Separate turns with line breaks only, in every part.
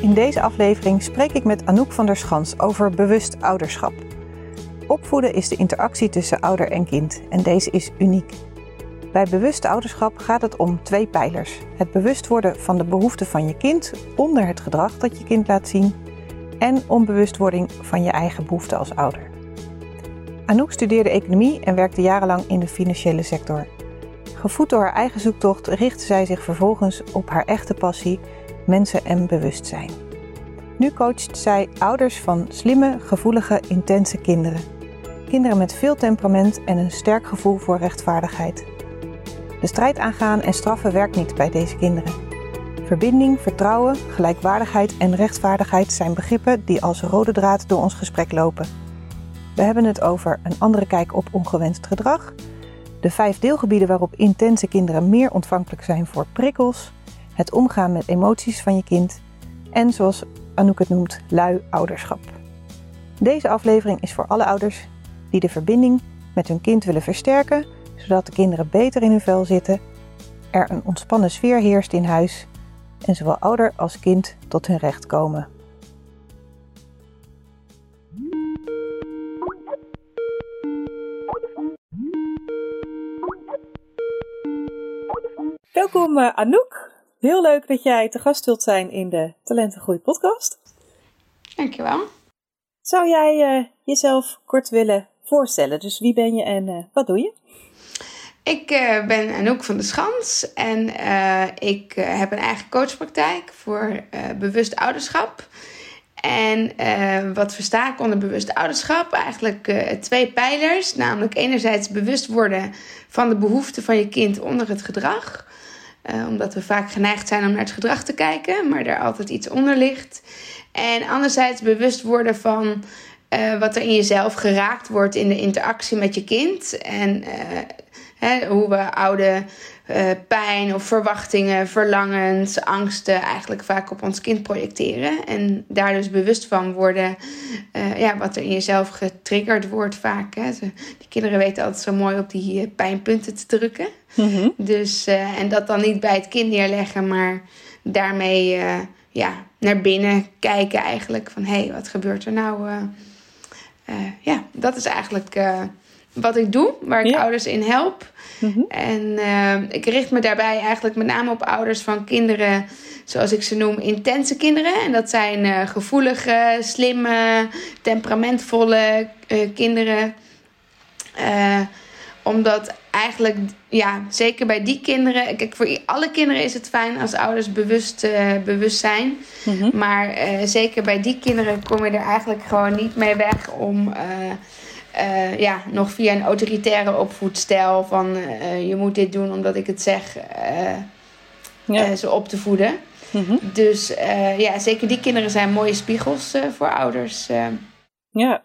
In deze aflevering spreek ik met Anouk van der Schans over bewust ouderschap. Opvoeden is de interactie tussen ouder en kind en deze is uniek. Bij bewust ouderschap gaat het om twee pijlers: het bewust worden van de behoeften van je kind onder het gedrag dat je kind laat zien en onbewustwording van je eigen behoeften als ouder. Anouk studeerde economie en werkte jarenlang in de financiële sector. Gevoed door haar eigen zoektocht richtte zij zich vervolgens op haar echte passie, mensen en bewustzijn. Nu coacht zij ouders van slimme, gevoelige, intense kinderen. Kinderen met veel temperament en een sterk gevoel voor rechtvaardigheid. De strijd aangaan en straffen werkt niet bij deze kinderen. Verbinding, vertrouwen, gelijkwaardigheid en rechtvaardigheid zijn begrippen die als rode draad door ons gesprek lopen. We hebben het over een andere kijk op ongewenst gedrag, de vijf deelgebieden waarop intense kinderen meer ontvankelijk zijn voor prikkels, het omgaan met emoties van je kind en zoals Anouk het noemt, lui ouderschap. Deze aflevering is voor alle ouders die de verbinding met hun kind willen versterken, zodat de kinderen beter in hun vel zitten, er een ontspannen sfeer heerst in huis en zowel ouder als kind tot hun recht komen. Welkom uh, Anouk. Heel leuk dat jij te gast wilt zijn in de Talentengroei podcast.
Dankjewel.
Zou jij uh, jezelf kort willen voorstellen? Dus wie ben je en uh, wat doe je?
Ik ben Anouk van de Schans en ik heb een eigen coachpraktijk voor bewust ouderschap. En wat versta ik onder bewust ouderschap? Eigenlijk twee pijlers. Namelijk enerzijds bewust worden van de behoeften van je kind onder het gedrag. Uh, omdat we vaak geneigd zijn om naar het gedrag te kijken, maar er altijd iets onder ligt. En anderzijds bewust worden van uh, wat er in jezelf geraakt wordt in de interactie met je kind. En uh, hè, hoe we oude pijn of verwachtingen, verlangens, angsten eigenlijk vaak op ons kind projecteren. En daar dus bewust van worden ja, wat er in jezelf getriggerd wordt vaak. Hè. Die kinderen weten altijd zo mooi op die pijnpunten te drukken. Mhm. Dus, uh, en dat dan niet bij het kind neerleggen, maar daarmee ja, naar binnen kijken eigenlijk. Van hé, hey, wat gebeurt er nou? Ja, dat is eigenlijk wat ik doe, waar ik ouders in help. Mm En ik richt me daarbij eigenlijk met name op ouders van kinderen, zoals ik ze noem, intense kinderen. En dat zijn gevoelige, slimme, temperamentvolle kinderen omdat eigenlijk, ja, zeker bij die kinderen. Kijk, voor alle kinderen is het fijn als ouders bewust, bewust zijn. Mhm. Maar zeker bij die kinderen kom je er eigenlijk gewoon niet mee weg om. Uh, ja, nog via een autoritaire opvoedstijl van je moet dit doen omdat ik het zeg, ja. ze op te voeden. Mhm. Dus ja, zeker die kinderen zijn mooie spiegels voor ouders.
Ja,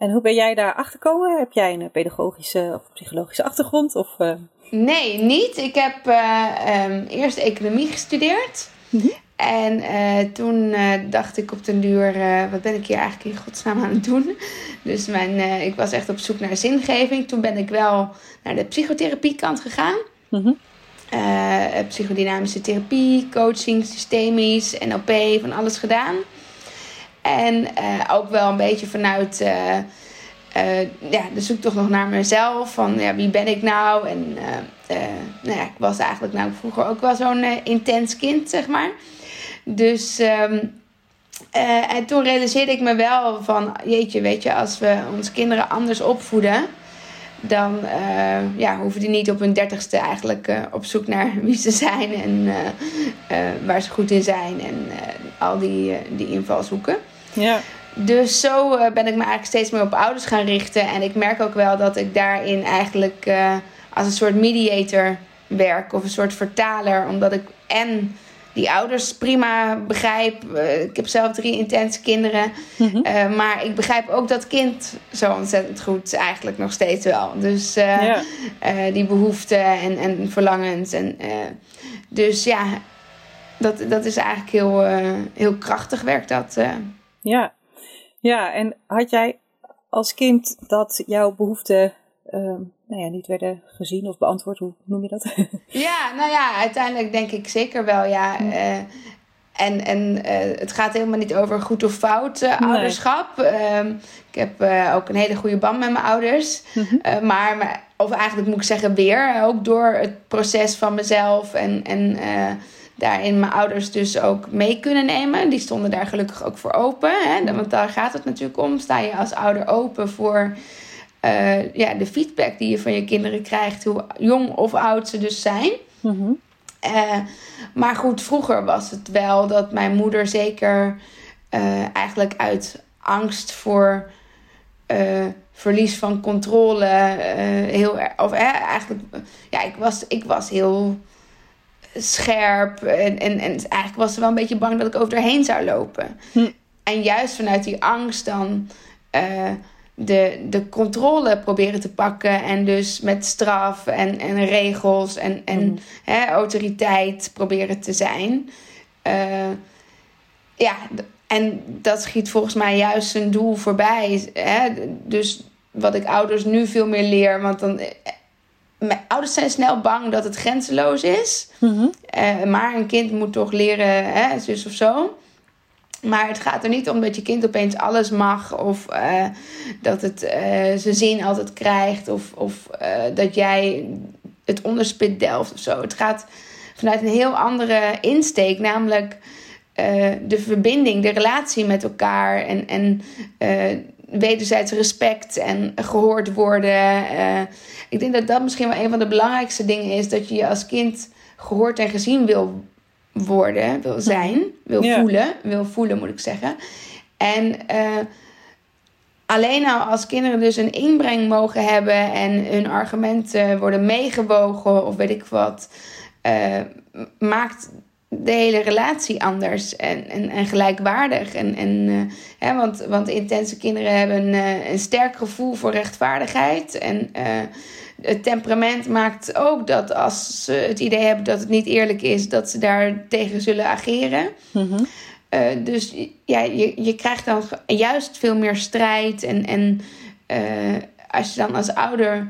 en hoe ben jij daar achter gekomen? Heb jij een pedagogische of psychologische achtergrond? Of.
Nee, niet. Ik heb um, eerst economie gestudeerd. Mm -hmm. En uh, toen dacht ik op den duur, wat ben ik hier eigenlijk in godsnaam aan het doen? Dus mijn, ik was echt op zoek naar zingeving. Toen ben ik wel naar de psychotherapiekant gegaan. Mm -hmm. psychodynamische therapie, coaching, systemisch, NLP, van alles gedaan. En ook wel een beetje vanuit ja, de zoektocht nog naar mezelf. Van ja, wie ben ik nou? En nou ja, ik was eigenlijk nou vroeger ook wel zo'n intens kind, zeg maar. Dus um, en toen realiseerde ik me wel van, jeetje, weet je, als we onze kinderen anders opvoeden dan uh, ja, hoeven die niet op hun dertigste eigenlijk uh, op zoek naar wie ze zijn en waar ze goed in zijn en al die, die invalshoeken. Ja. Dus zo ben ik me eigenlijk steeds meer op ouders gaan richten. En ik merk ook wel dat ik daarin eigenlijk als een soort mediator werk of een soort vertaler, omdat ik en die ouders prima begrijp. Eh, ik heb zelf drie intense kinderen. Mhm. maar ik begrijp ook dat kind zo ontzettend goed eigenlijk nog steeds wel. Dus die behoeften en, en verlangens. En, dus ja, dat, dat is eigenlijk heel, heel krachtig werkt dat.
Ja. ja, en had jij als kind dat jouw behoeften Ehm, nou ja, niet werden gezien of beantwoord. Hoe noem je dat?
ja, nou ja, uiteindelijk denk ik zeker wel, ja. Uh, en en uh, het gaat helemaal niet over goed of fout uh, ouderschap. Ehm, ik heb ook een hele goede band met mijn ouders. Mhm. maar, of eigenlijk moet ik zeggen weer, ook door het proces van mezelf en... en daarin mijn ouders dus ook mee kunnen nemen. Die stonden daar gelukkig ook voor open. Hè? Want daar gaat het natuurlijk om. Sta je als ouder open voor uh, ja, de feedback die je van je kinderen krijgt, hoe jong of oud ze dus zijn. Mm maar goed, vroeger was het wel dat mijn moeder zeker uh, eigenlijk uit angst voor verlies van controle heel erg. Of eigenlijk, ja, ik was, ik was heel scherp en, en, en eigenlijk was ze wel een beetje bang dat ik over erheen zou lopen. Hm. En juist vanuit die angst dan de, de controle proberen te pakken. En dus met straf en, en regels en, en mm. hè, autoriteit proberen te zijn. Uh, ja, en dat schiet volgens mij juist zijn doel voorbij. Hè? Dus wat ik ouders nu veel meer leer. Want dan. Eh, mijn ouders zijn snel bang dat het grenzeloos is. Mm-hmm. Uh, maar een kind moet toch leren, hè, zus of zo. Maar het gaat er niet om dat je kind opeens alles mag. Of uh, dat het uh, zijn zin altijd krijgt. Of, of uh, dat jij het onderspit delft of zo. Het gaat vanuit een heel andere insteek. Namelijk de verbinding, de relatie met elkaar. En, en wederzijds respect en gehoord worden. ik denk dat dat misschien wel een van de belangrijkste dingen is. Dat je je als kind gehoord en gezien wil worden, wil zijn, wil voelen, wil voelen moet ik zeggen. En uh, alleen al als kinderen dus een inbreng mogen hebben en hun argumenten worden meegewogen of weet ik wat, uh, maakt de hele relatie anders en, en, en gelijkwaardig. En, en, uh, hè, want, want intense kinderen hebben een, een sterk gevoel voor rechtvaardigheid en het temperament maakt ook dat als ze het idee hebben dat het niet eerlijk is, dat ze daar tegen zullen ageren. Mhm. Eh, dus ja, je, je krijgt dan juist veel meer strijd. En, en uh, als je dan als ouder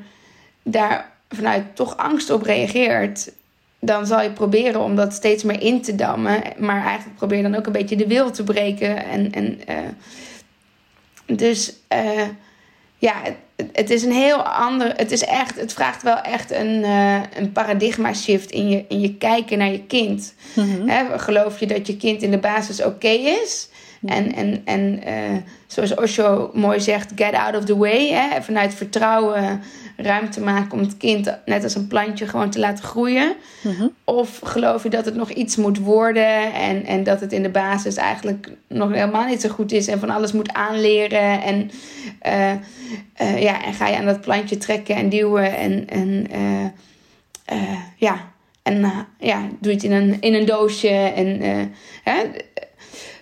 daar vanuit toch angst op reageert, dan zal je proberen om dat steeds meer in te dammen. Maar eigenlijk probeer je dan ook een beetje de wil te breken. En, en, uh, dus ja, het, is een heel ander. Het is echt, het vraagt wel echt een, uh, een paradigma shift in je, in je kijken naar je kind. Mm geloof je dat je kind in de basis oké is? En, en, en uh, zoals Osho mooi zegt, get out of the way. Hè? Vanuit vertrouwen ruimte maken om het kind, net als een plantje, gewoon te laten groeien? Mhm. Of geloof je dat het nog iets moet worden en, en dat het in de basis eigenlijk nog helemaal niet zo goed is en van alles moet aanleren? En, uh, uh, ja, en ga je aan dat plantje trekken en duwen en, en uh, ja. En ja, doe je het in een, in een doosje. En, hè?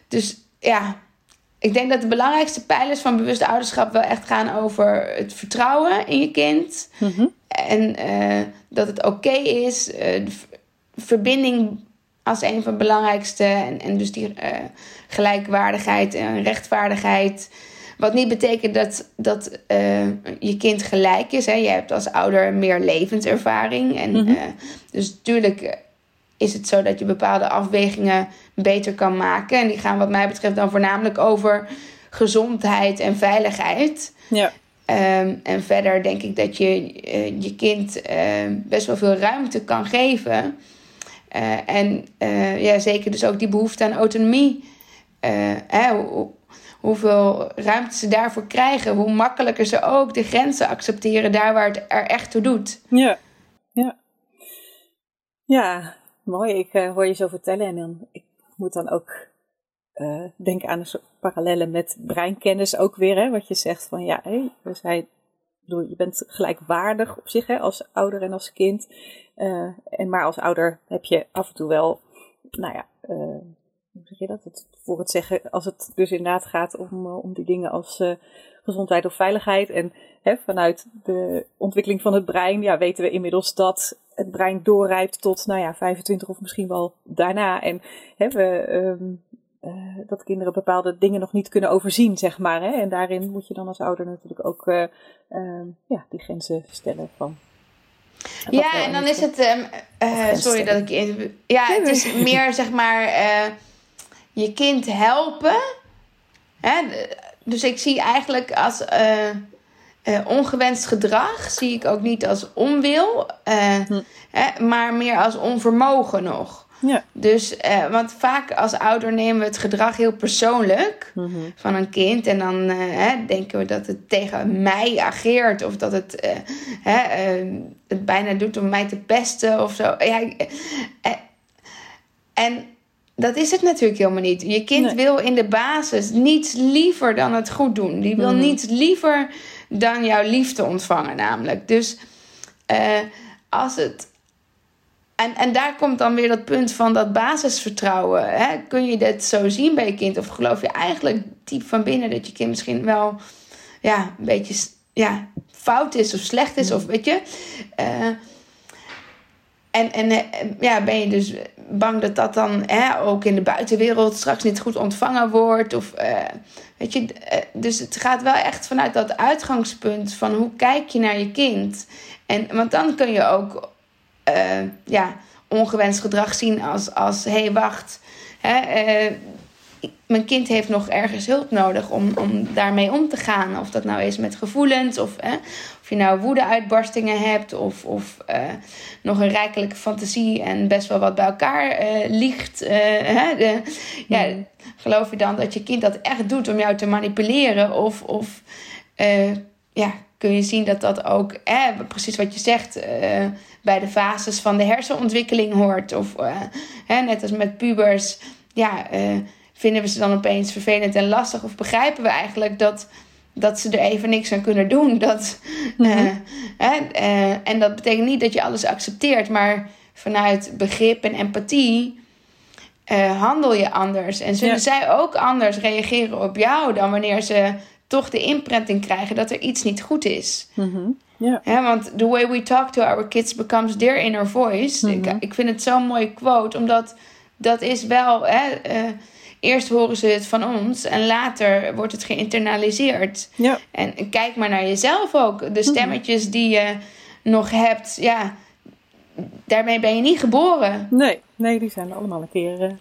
Dus ja, ik denk dat de belangrijkste pijlers van bewust ouderschap wel echt gaan over het vertrouwen in je kind. Mhm. En uh, dat het oké is. Uh, de verbinding als een van de belangrijkste. En, en dus die uh, gelijkwaardigheid en rechtvaardigheid. Wat niet betekent dat, dat je kind gelijk is. Hè. Je hebt als ouder meer levenservaring. En, mm dus natuurlijk is het zo dat je bepaalde afwegingen beter kan maken. En die gaan wat mij betreft dan voornamelijk over gezondheid en veiligheid. Ja. Ehm, en verder denk ik dat je uh, je kind uh, best wel veel ruimte kan geven. Uh, en ja, zeker dus ook die behoefte aan autonomie. Hè, hoe, hoeveel ruimte ze daarvoor krijgen. Hoe makkelijker ze ook de grenzen accepteren daar waar het er echt toe doet.
Ja, ja. Ja, mooi. Ik hoor je zo vertellen en dan, ik moet dan ook uh, denken aan de parallellen met breinkennis ook weer. Hè, wat je zegt van ja, hey, we zijn, je bent gelijkwaardig op zich hè, als ouder en als kind. Uh, en maar als ouder heb je af en toe wel nou ja, hoe zeg je dat? Het, voor het zeggen, als het dus inderdaad gaat om, om die dingen als gezondheid of veiligheid. En hè, vanuit de ontwikkeling van het brein, ja, weten we inmiddels dat het brein doorrijpt tot, nou ja, 25 of misschien wel daarna. En hè, we, ehm, uh, dat kinderen bepaalde dingen nog niet kunnen overzien, zeg maar. Hè? En daarin moet je dan als ouder natuurlijk ook uh, uh, ja, die grenzen stellen van.
Ja, en dan is het. Um, sorry dat ik. In, ja, het is meer zeg maar. je kind helpen. Hè? Dus ik zie eigenlijk als. Ongewenst gedrag zie ik ook niet als onwil, hm. hè, maar meer als onvermogen nog. Ja. Dus, uh, want vaak als ouder nemen we het gedrag heel persoonlijk mhm. van een kind. En dan hè, denken we dat het tegen mij ageert. Of dat het, hè, het bijna doet om mij te pesten of zo. Ja, en dat is het natuurlijk helemaal niet. Je kind wil in de basis niets liever dan het goed doen. Die wil mm niets liever dan jouw liefde ontvangen namelijk. Dus als het en, en daar komt dan weer dat punt van dat basisvertrouwen. Hè? Kun je dit zo zien bij je kind? Of geloof je eigenlijk diep van binnen dat je kind misschien wel ja, een beetje ja, fout is of slecht is? Of weet je. Uh, en, en eh, ja, ben je dus bang dat dat dan hè, ook in de buitenwereld straks niet goed ontvangen wordt? Of, uh, weet je, dus het gaat wel echt vanuit dat uitgangspunt van hoe kijk je naar je kind. En, want dan kun je ook uh, ja, ongewenst gedrag zien als, als hé, hey, wacht. Hè, mijn kind heeft nog ergens hulp nodig om, om daarmee om te gaan. Of dat nou is met gevoelens, of, hè, je nou woede-uitbarstingen hebt, of, of uh, nog een rijkelijke fantasie en best wel wat bij elkaar ligt. Hè, de, ja, geloof je dan dat je kind dat echt doet om jou te manipuleren? Of, of ja, kun je zien dat dat ook, precies wat je zegt bij de fases van de hersenontwikkeling hoort. Of uh, hè, net als met pubers, ja, uh, vinden we ze dan opeens vervelend en lastig? Of begrijpen we eigenlijk dat, dat ze er even niks aan kunnen doen? Dat, uh, hè, en dat betekent niet dat je alles accepteert, maar vanuit begrip en empathie. handel je anders en zullen zij ook anders reageren op jou dan wanneer ze toch de imprinting krijgen dat er iets niet goed is. Mm ja. want the way we talk to our kids becomes their inner voice. ik, mhm. ik, vind het zo'n mooie quote, omdat dat is wel. Hè, eerst horen ze het van ons en later wordt het geïnternaliseerd. Ja. En kijk maar naar jezelf ook. De mhm. stemmetjes die je nog hebt, ja, daarmee ben je niet geboren.
Nee, nee die zijn allemaal een keer uh,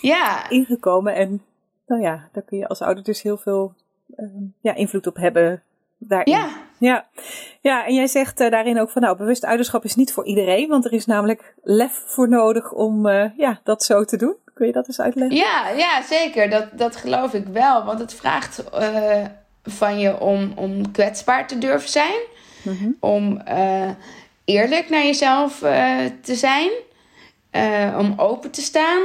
ja. ingekomen. En nou ja, daar kun je als ouder dus heel veel uh, ja, invloed op hebben daarin. Ja. Ja, ja en jij zegt uh, daarin ook van nou, bewust ouderschap is niet voor iedereen, want er is namelijk lef voor nodig om uh, ja, dat zo te doen. Kun je dat eens uitleggen?
Ja, ja zeker. Dat, dat geloof ik wel. Want het vraagt uh, van je om, om kwetsbaar te durven zijn. Mm -hmm. Om eerlijk naar jezelf te zijn. om open te staan.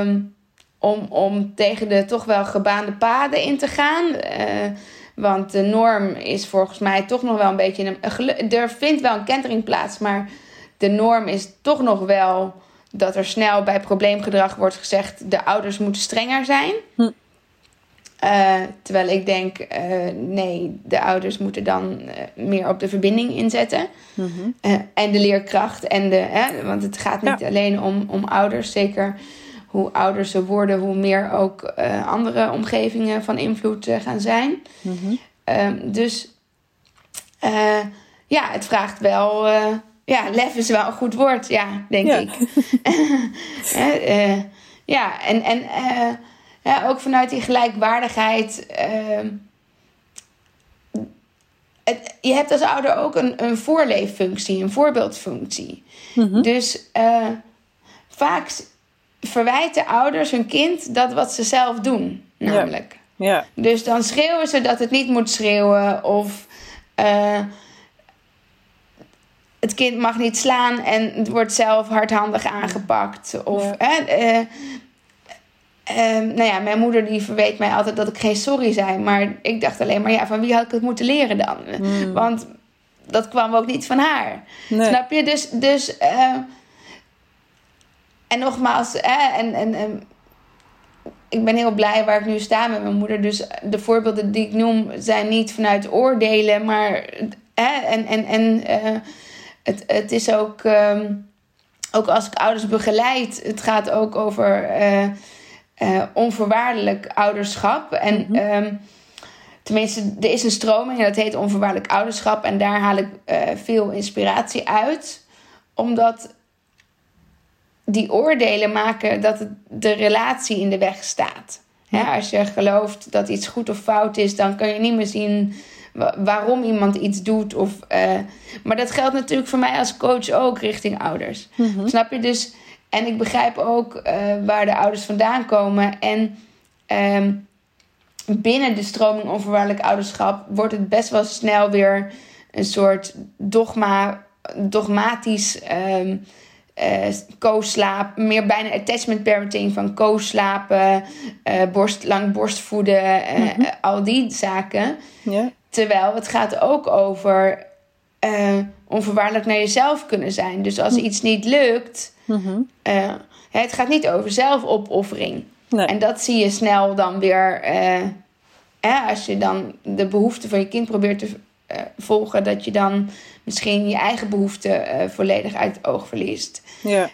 Um, om, om tegen de toch wel gebaande paden in te gaan. Want de norm is volgens mij toch nog wel een beetje. Een, er vindt wel een kentering plaats, maar de norm is toch nog wel dat er snel bij probleemgedrag wordt gezegd: de ouders moeten strenger zijn. Hm. Uh, terwijl ik denk, uh, nee, de ouders moeten dan uh, meer op de verbinding inzetten. Mm -hmm. en de leerkracht. En de, hè, want het gaat niet ja. alleen om, om ouders. Zeker hoe ouder ze worden, hoe meer ook andere omgevingen van invloed gaan zijn. Mm -hmm. um, dus ja, het vraagt wel. Ja, lef is wel een goed woord, ja, denk ja. ik. ja, en, en ja, ook vanuit die gelijkwaardigheid. Ehm, het, je hebt als ouder ook een, een voorleeffunctie, een voorbeeldfunctie. Mm -hmm. Dus vaak verwijten ouders hun kind dat wat ze zelf doen, namelijk. Ja. ja. Dus dan schreeuwen ze dat het niet moet schreeuwen of het kind mag niet slaan en het wordt zelf hardhandig aangepakt. Of, ja. uh, uh, nou ja, mijn moeder die verweet mij altijd dat ik geen sorry zei. Maar ik dacht alleen maar, ja, van wie had ik het moeten leren dan? Hmm. Want dat kwam ook niet van haar. Nee. Snap je? Dus, dus en nogmaals, en, en, en ik ben heel blij waar ik nu sta met mijn moeder. Dus de voorbeelden die ik noem zijn niet vanuit oordelen, maar hè, en, en, en uh, het, het is ook, um, ook als ik ouders begeleid, het gaat ook over uh, uh, onvoorwaardelijk ouderschap. En mm -hmm. tenminste, er is een stroming en dat heet onvoorwaardelijk ouderschap. En daar haal ik veel inspiratie uit, omdat die oordelen maken dat het de relatie in de weg staat. als je gelooft dat iets goed of fout is, dan kan je niet meer zien waarom iemand iets doet. Of, uh, maar dat geldt natuurlijk voor mij als coach ook richting ouders. Mm-hmm. Snap je dus? En ik begrijp ook uh, waar de ouders vandaan komen. En um, binnen de stroming onvoorwaardelijk ouderschap wordt het best wel snel weer een soort dogma, dogmatisch. Um, uh, co-slaap, meer bijna attachment parenting van co-slapen, uh, borst, lang borstvoeden, uh, mm -hmm. al die zaken. Yeah. Terwijl het gaat ook over onvoorwaardelijk naar jezelf kunnen zijn. Dus als iets niet lukt, mm -hmm. het gaat niet over zelfopoffering. Nee. En dat zie je snel dan weer, als je dan de behoeften van je kind probeert te volgen, dat je dan misschien je eigen behoeften uh, volledig uit het oog verliest. Ja.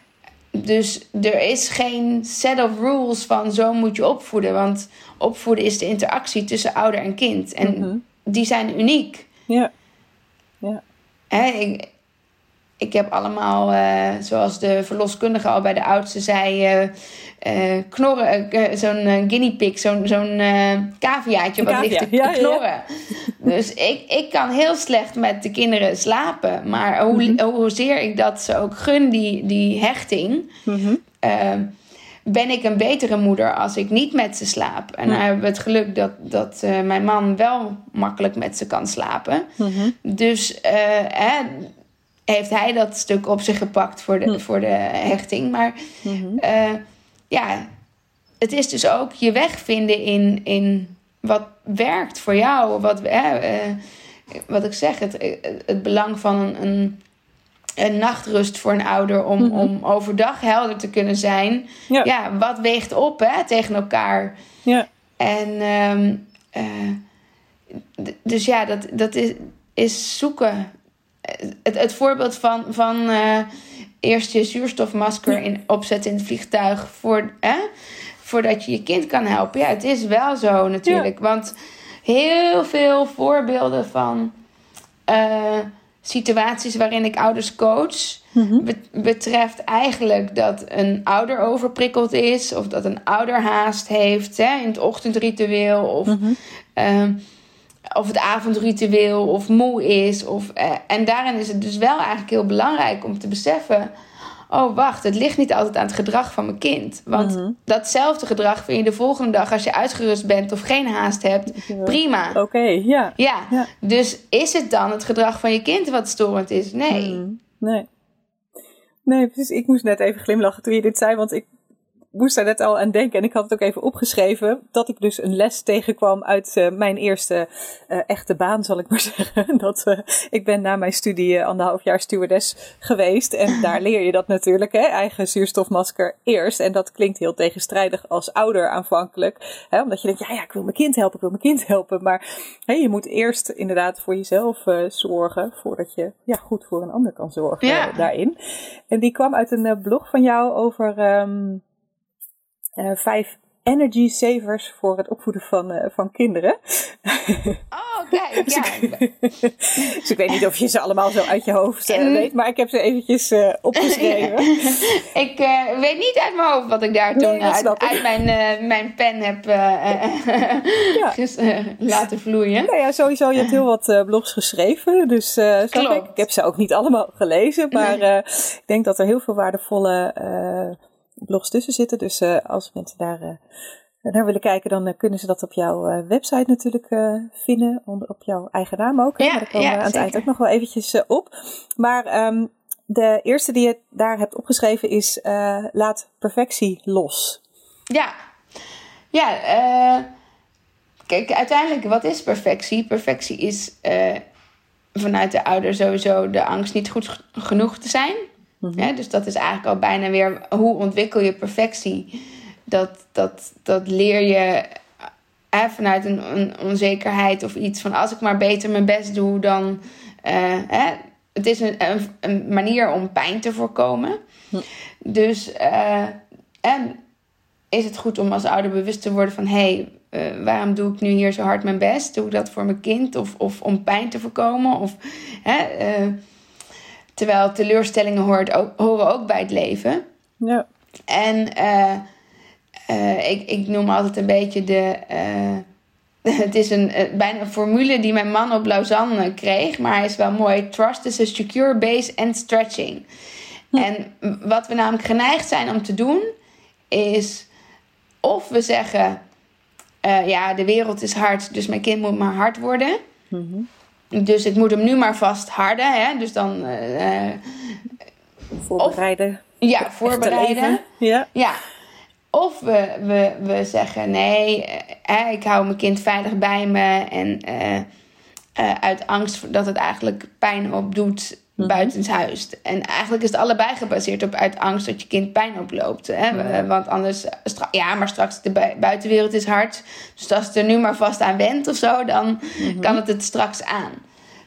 Dus er is geen set of rules van zo moet je opvoeden. Want opvoeden is de interactie tussen ouder en kind. En mm -hmm. Die zijn uniek. Ja. ja. Hè, ik, ik heb allemaal, uh, zoals de verloskundige al bij de oudste zei, uh, uh, knorren, zo'n guinea pig, zo'n zo'n caviaatje wat ligt te ja, knorren. Ja. Dus ik, ik kan heel slecht met de kinderen slapen. Maar hoe, mm -hmm. hoezeer ik dat ze ook gun, die, die hechting, mm -hmm. Ben ik een betere moeder als ik niet met ze slaap. En dan hebben we het geluk dat, dat mijn man wel makkelijk met ze kan slapen. Mm -hmm. Dus hè, heeft hij dat stuk op zich gepakt voor de, voor de hechting. Maar mm-hmm. uh, ja, het is dus ook je weg vinden in, in wat werkt voor jou. Wat, wat ik zeg, het, het belang van een, een, een nachtrust voor een ouder om, mm-hmm. om overdag helder te kunnen zijn. Ja, ja wat weegt op hè, tegen elkaar? Ja. En um, dus ja, dat, dat is, is zoeken het, het voorbeeld van, van uh, eerst je zuurstofmasker in, opzetten in het vliegtuig voor, eh, voordat je je kind kan helpen. Ja, het is wel zo natuurlijk. Want heel veel voorbeelden van uh, situaties waarin ik ouders coach. Mm-hmm. betreft eigenlijk dat een ouder overprikkeld is, of dat een ouder haast heeft hè, in het ochtendritueel, of mm-hmm. uh, of het avondritueel of moe is. Of, eh, en daarin is het dus wel eigenlijk heel belangrijk om te beseffen. Oh, wacht, het ligt niet altijd aan het gedrag van mijn kind. Want mhm. datzelfde gedrag vind je de volgende dag als je uitgerust bent of geen haast hebt. Prima.
Oké, ja.
ja. Dus is het dan het gedrag van je kind wat storend is? Nee.
Mhm. Nee. Nee, precies. Ik moest net even glimlachen toen je dit zei, want ik moest daar net al aan denken. En ik had het ook even opgeschreven. Dat ik dus een les tegenkwam uit uh, mijn eerste uh, echte baan, zal ik maar zeggen. Dat, uh, ik ben na mijn studie anderhalf jaar stewardess geweest. En daar leer je dat natuurlijk, hè, eigen zuurstofmasker eerst. En dat klinkt heel tegenstrijdig als ouder aanvankelijk. Hè, omdat je denkt, ja, ja, ik wil mijn kind helpen, ik wil mijn kind helpen. Maar hè, je moet eerst inderdaad voor jezelf zorgen. Voordat je ja, goed voor een ander kan zorgen ja. daarin. En die kwam uit een blog van jou over... Um, uh, vijf energy savers voor het opvoeden van, uh, van kinderen.
Oh, kijk, dus ja.
Ik, dus ik weet niet of je ze allemaal zo uit je hoofd uh, weet, maar ik heb ze eventjes uh, opgeschreven.
ik weet niet uit mijn hoofd wat ik daar toen nee, uit, uit, mijn, mijn pen heb ja. laten vloeien.
Nou ja, sowieso, je hebt heel wat blogs geschreven, dus ik. ik. heb ze ook niet allemaal gelezen, maar ik denk dat er heel veel waardevolle blogs tussen zitten. Dus uh, als mensen daar uh, naar willen kijken, dan uh, kunnen ze dat op jouw website natuurlijk vinden. Onder, op jouw eigen naam ook. Ja, daar komen ja, we aan het eind ook nog wel eventjes op. Maar um, de eerste die je daar hebt opgeschreven is laat perfectie los.
Ja, ja. kijk, uiteindelijk, wat is perfectie? Perfectie is vanuit de ouder sowieso de angst niet goed genoeg te zijn. Mhm. dus dat is eigenlijk al bijna weer hoe ontwikkel je perfectie. Dat, dat, dat leer je eh, vanuit een, een, onzekerheid of iets van als ik maar beter mijn best doe, dan. Hè, het is een, een, manier om pijn te voorkomen. Dus uh, en is het goed om als ouder bewust te worden van hé, hey, waarom doe ik nu hier zo hard mijn best? Doe ik dat voor mijn kind of, of om pijn te voorkomen? Of, hè, terwijl teleurstellingen hoort ook, horen ook bij het leven. Ja. En uh, ik, ik noem altijd een beetje de. Uh, het is een, bijna een formule die mijn man op Lausanne kreeg, maar hij is wel mooi. Trust is a secure base and stretching. Hm. En wat we namelijk geneigd zijn om te doen, is of we zeggen: Ja, de wereld is hard, dus mijn kind moet maar hard worden. Mm Dus ik moet hem nu maar vast harden. Hè? Dus dan.
voorbereiden.
Of, ja, voorbereiden.
Ja.
ja. Of we, we, we zeggen nee, eh, ik hou mijn kind veilig bij me en uh, uh, uit angst dat het eigenlijk pijn opdoet buitenshuis. En eigenlijk is het allebei gebaseerd op uit angst dat je kind pijn oploopt. Hè? Want anders, ja, maar straks de buitenwereld is hard. Dus als het er nu maar vast aan went of zo, dan mhm. kan het het straks aan.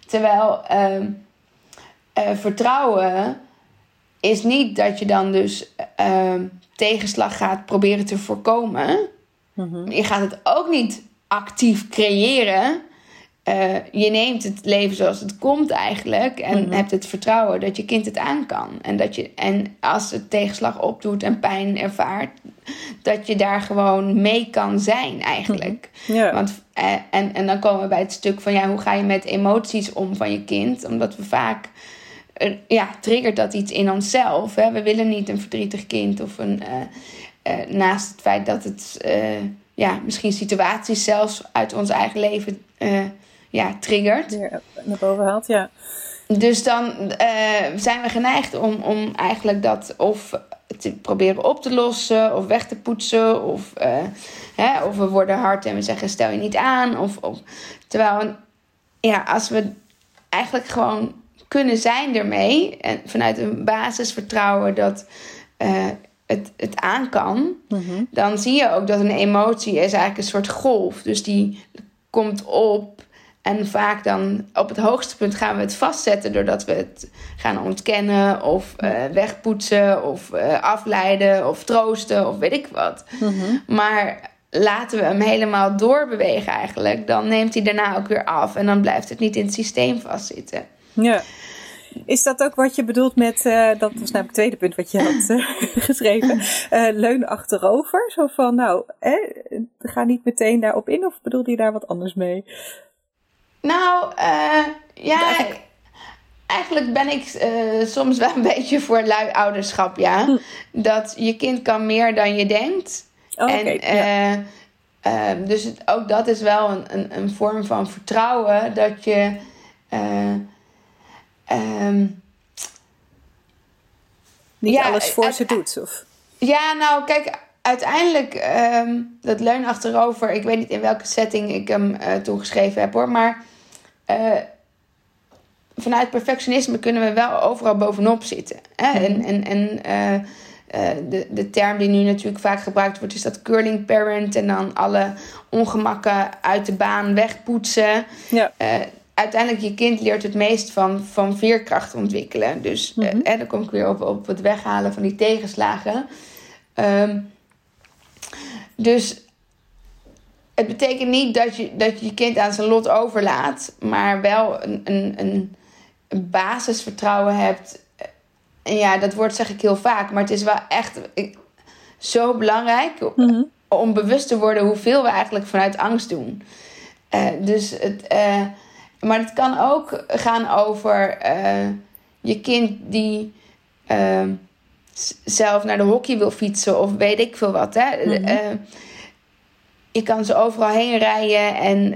Terwijl ehm, vertrouwen is niet dat je dan dus ehm, tegenslag gaat proberen te voorkomen. Mhm. Je gaat het ook niet actief creëren. Uh, je neemt het leven zoals het komt eigenlijk. En mhm. hebt het vertrouwen dat je kind het aan kan. En, dat je, en als het tegenslag opdoet en pijn ervaart, dat je daar gewoon mee kan zijn eigenlijk. Mhm. Want, uh, en, en dan komen we bij het stuk van ja, hoe ga je met emoties om van je kind? Omdat we vaak ja, triggert dat iets in onszelf. Hè? We willen niet een verdrietig kind of een. Naast het feit dat het ja, misschien situaties zelfs uit ons eigen leven ja, triggert.
Naar boven haalt, ja.
Dus dan zijn we geneigd om, om eigenlijk dat of te proberen op te lossen of weg te poetsen. Of, hè, of we worden hard en we zeggen stel je niet aan. Of, of, terwijl ja, als we eigenlijk gewoon kunnen zijn ermee. En vanuit een basisvertrouwen dat uh, het, het aan kan. Mhm. Dan zie je ook dat een emotie is eigenlijk een soort golf. Dus die komt op. En vaak dan op het hoogste punt gaan we het vastzetten doordat we het gaan ontkennen of uh, wegpoetsen of uh, afleiden of troosten of weet ik wat. Mhm. Maar laten we hem helemaal doorbewegen eigenlijk, dan neemt hij daarna ook weer af en dan blijft het niet in het systeem vastzitten.
Ja. Is dat ook wat je bedoelt met, uh, dat was namelijk het tweede punt wat je had uh, geschreven, uh, leun achterover? Zo van, nou, ga niet meteen daarop in of bedoelde je daar wat anders mee?
Nou, ja, eigenlijk... eigenlijk ben ik soms wel een beetje voor lui ouderschap, ja. Hm. Dat je kind kan meer dan je denkt. Oh, en, ja. Ehm, dus het, ook dat is wel een, een, een vorm van vertrouwen dat je
Um, Niet alles voor ze doet? Of?
Ja, nou kijk, uiteindelijk, um, dat leun achterover, ik weet niet in welke setting ik hem uh, toegeschreven heb hoor, maar uh, vanuit perfectionisme kunnen we wel overal bovenop zitten. Hè? Mhm. En, en, en uh, de, de term die nu natuurlijk vaak gebruikt wordt, is dat curling parent en dan alle ongemakken uit de baan wegpoetsen. Ja uiteindelijk je kind leert het meest van, van veerkracht ontwikkelen. Dus mm dan kom ik weer op, op het weghalen van die tegenslagen. Ehm, dus het betekent niet dat je, dat je je kind aan zijn lot overlaat, maar wel een, een, een, een basisvertrouwen hebt. En ja, dat woord zeg ik heel vaak, maar het is wel echt zo belangrijk mhm. om bewust te worden hoeveel we eigenlijk vanuit angst doen. Uh, dus het. Uh, maar het kan ook gaan over uh, je kind die zelf naar de hockey wil fietsen of weet ik veel wat. Hè? Mm -hmm. Je kan ze overal heen rijden en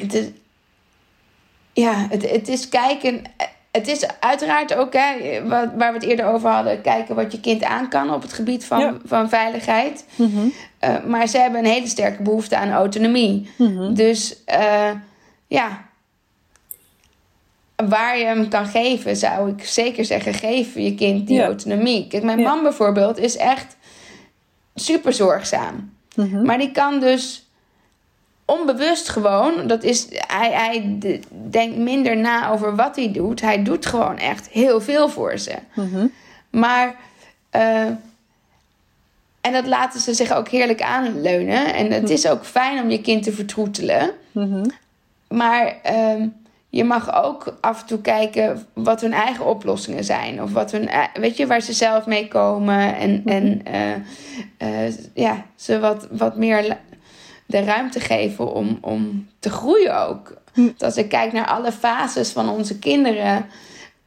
het is, ja, het, het is kijken. Het is uiteraard ook, hè, waar we het eerder over hadden, kijken wat je kind aan kan op het gebied van, van veiligheid. Mm -hmm. maar ze hebben een hele sterke behoefte aan autonomie. Mm -hmm. Dus ja. waar je hem kan geven, zou ik zeker zeggen: geef je kind die autonomie. Kijk, mijn man bijvoorbeeld is echt super zorgzaam. Mhm. Maar die kan dus onbewust gewoon, dat is, hij, hij denkt minder na over wat hij doet. Hij doet gewoon echt heel veel voor ze. Mhm. Maar, uh, en dat laten ze zich ook heerlijk aanleunen. En het is ook fijn om je kind te vertroetelen. Mhm. Maar uh, je mag ook af en toe kijken wat hun eigen oplossingen zijn. Of wat hun, weet je, waar ze zelf mee komen. En, en uh, ja, ze wat, wat meer de ruimte geven om, om te groeien ook. Hm. als ik kijk naar alle fases van onze kinderen.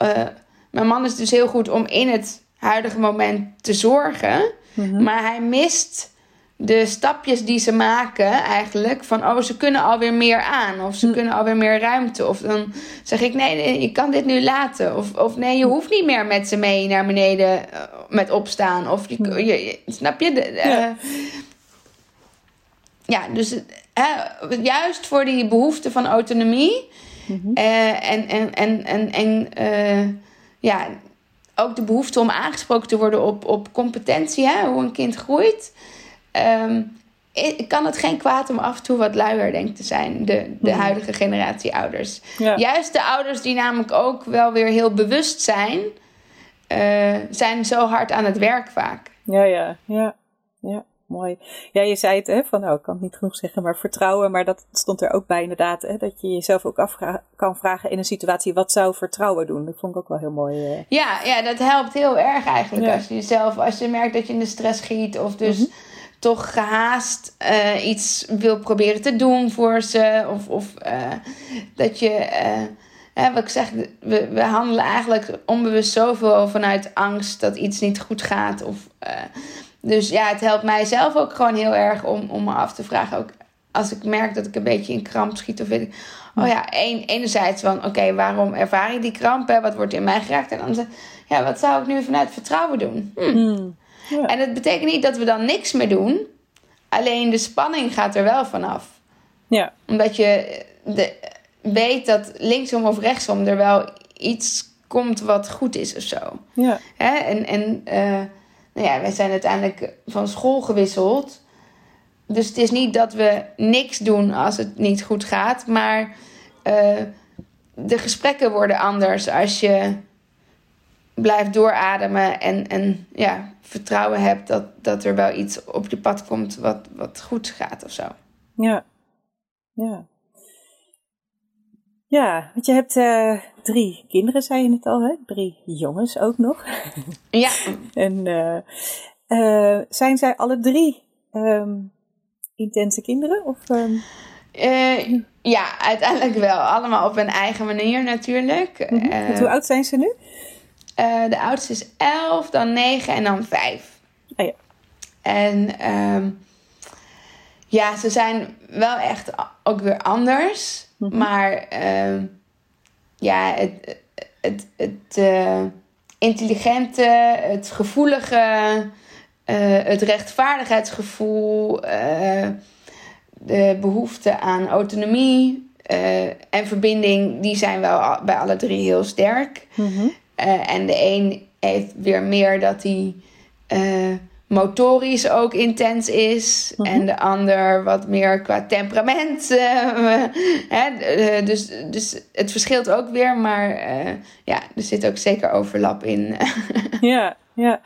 Uh, mijn man is dus heel goed om in het huidige moment te zorgen. Mhm. Maar hij mist de stapjes die ze maken eigenlijk. Van oh, ze kunnen alweer meer aan. Of ze hm. kunnen alweer meer ruimte. Of dan zeg ik nee, nee, je kan dit nu laten. Of, of nee, je hoeft niet meer met ze mee naar beneden eh, met opstaan. Of je, hm. je, snap je? De, ja. ja. dus juist voor die behoefte van autonomie. Mhm. Eh, en en, en, en, en ja, ook de behoefte om aangesproken te worden op, op competentie. Hè, hoe een kind groeit um, kan het geen kwaad om af en toe wat luier denk te zijn, de, de mhm. huidige generatie ouders. Juist de ouders die namelijk ook wel weer heel bewust zijn, uh, zijn zo hard aan het werk vaak.
Ja, ja, ja, ja. Mooi. Ja, je zei het, hè, van nou, ik kan het niet genoeg zeggen, maar vertrouwen. Maar dat stond er ook bij inderdaad, hè, dat je jezelf ook af kan vragen in een situatie, wat zou vertrouwen doen? Dat vond ik ook wel heel mooi. Eh.
Ja, ja, dat helpt heel erg eigenlijk. Als je jezelf, als je merkt dat je in de stress giet of dus... Mhm toch gehaast uh, iets wil proberen te doen voor ze. Of, of uh, dat je, uh, wat ik zeg, we, we handelen eigenlijk onbewust zoveel vanuit angst dat iets niet goed gaat. Of, dus ja, het helpt mij zelf ook gewoon heel erg om, om me af te vragen. Ook als ik merk dat ik een beetje in kramp schiet of weet ik. Oh ja, een, enerzijds van oké, waarom ervaar ik die kramp? Hè? Wat wordt in mij geraakt? En dan ja, wat zou ik nu vanuit vertrouwen doen? Hm. En het betekent niet dat we dan niks meer doen. Alleen de spanning gaat er wel vanaf. Ja. Omdat je de, weet dat linksom of rechtsom er wel iets komt wat goed is of zo. Ja. Hè? En, en uh, nou ja, wij zijn uiteindelijk van school gewisseld. Dus het is niet dat we niks doen als het niet goed gaat. Maar uh, de gesprekken worden anders als je blijft doorademen en, en ja, vertrouwen hebt dat, dat er wel iets op je pad komt wat, wat goed gaat of zo.
Ja, ja. Ja, want je hebt uh, drie kinderen, zei je het al, hè? Drie jongens ook nog.
Ja.
en uh, uh, zijn zij alle drie um, intense kinderen? Of, um...
ja, uiteindelijk wel. Allemaal op hun eigen manier natuurlijk.
Mm -hmm. hoe oud zijn ze nu?
Uh, de oudste is 11, dan 9 en dan 5.
Oh ja.
En um, ja, ze zijn wel echt ook weer anders. Mm -hmm. Maar uh, ja, het, het, het uh, intelligente, het gevoelige, uh, het rechtvaardigheidsgevoel, de behoefte aan autonomie en verbinding, die zijn wel bij alle drie heel sterk. Mm -hmm. Uh, en de een heeft weer meer dat hij uh, motorisch ook intens is. Mm -hmm. En de ander wat meer qua temperament. Uh, hè? dus, dus het verschilt ook weer. Maar ja, er zit ook zeker overlap in.
ja, ja.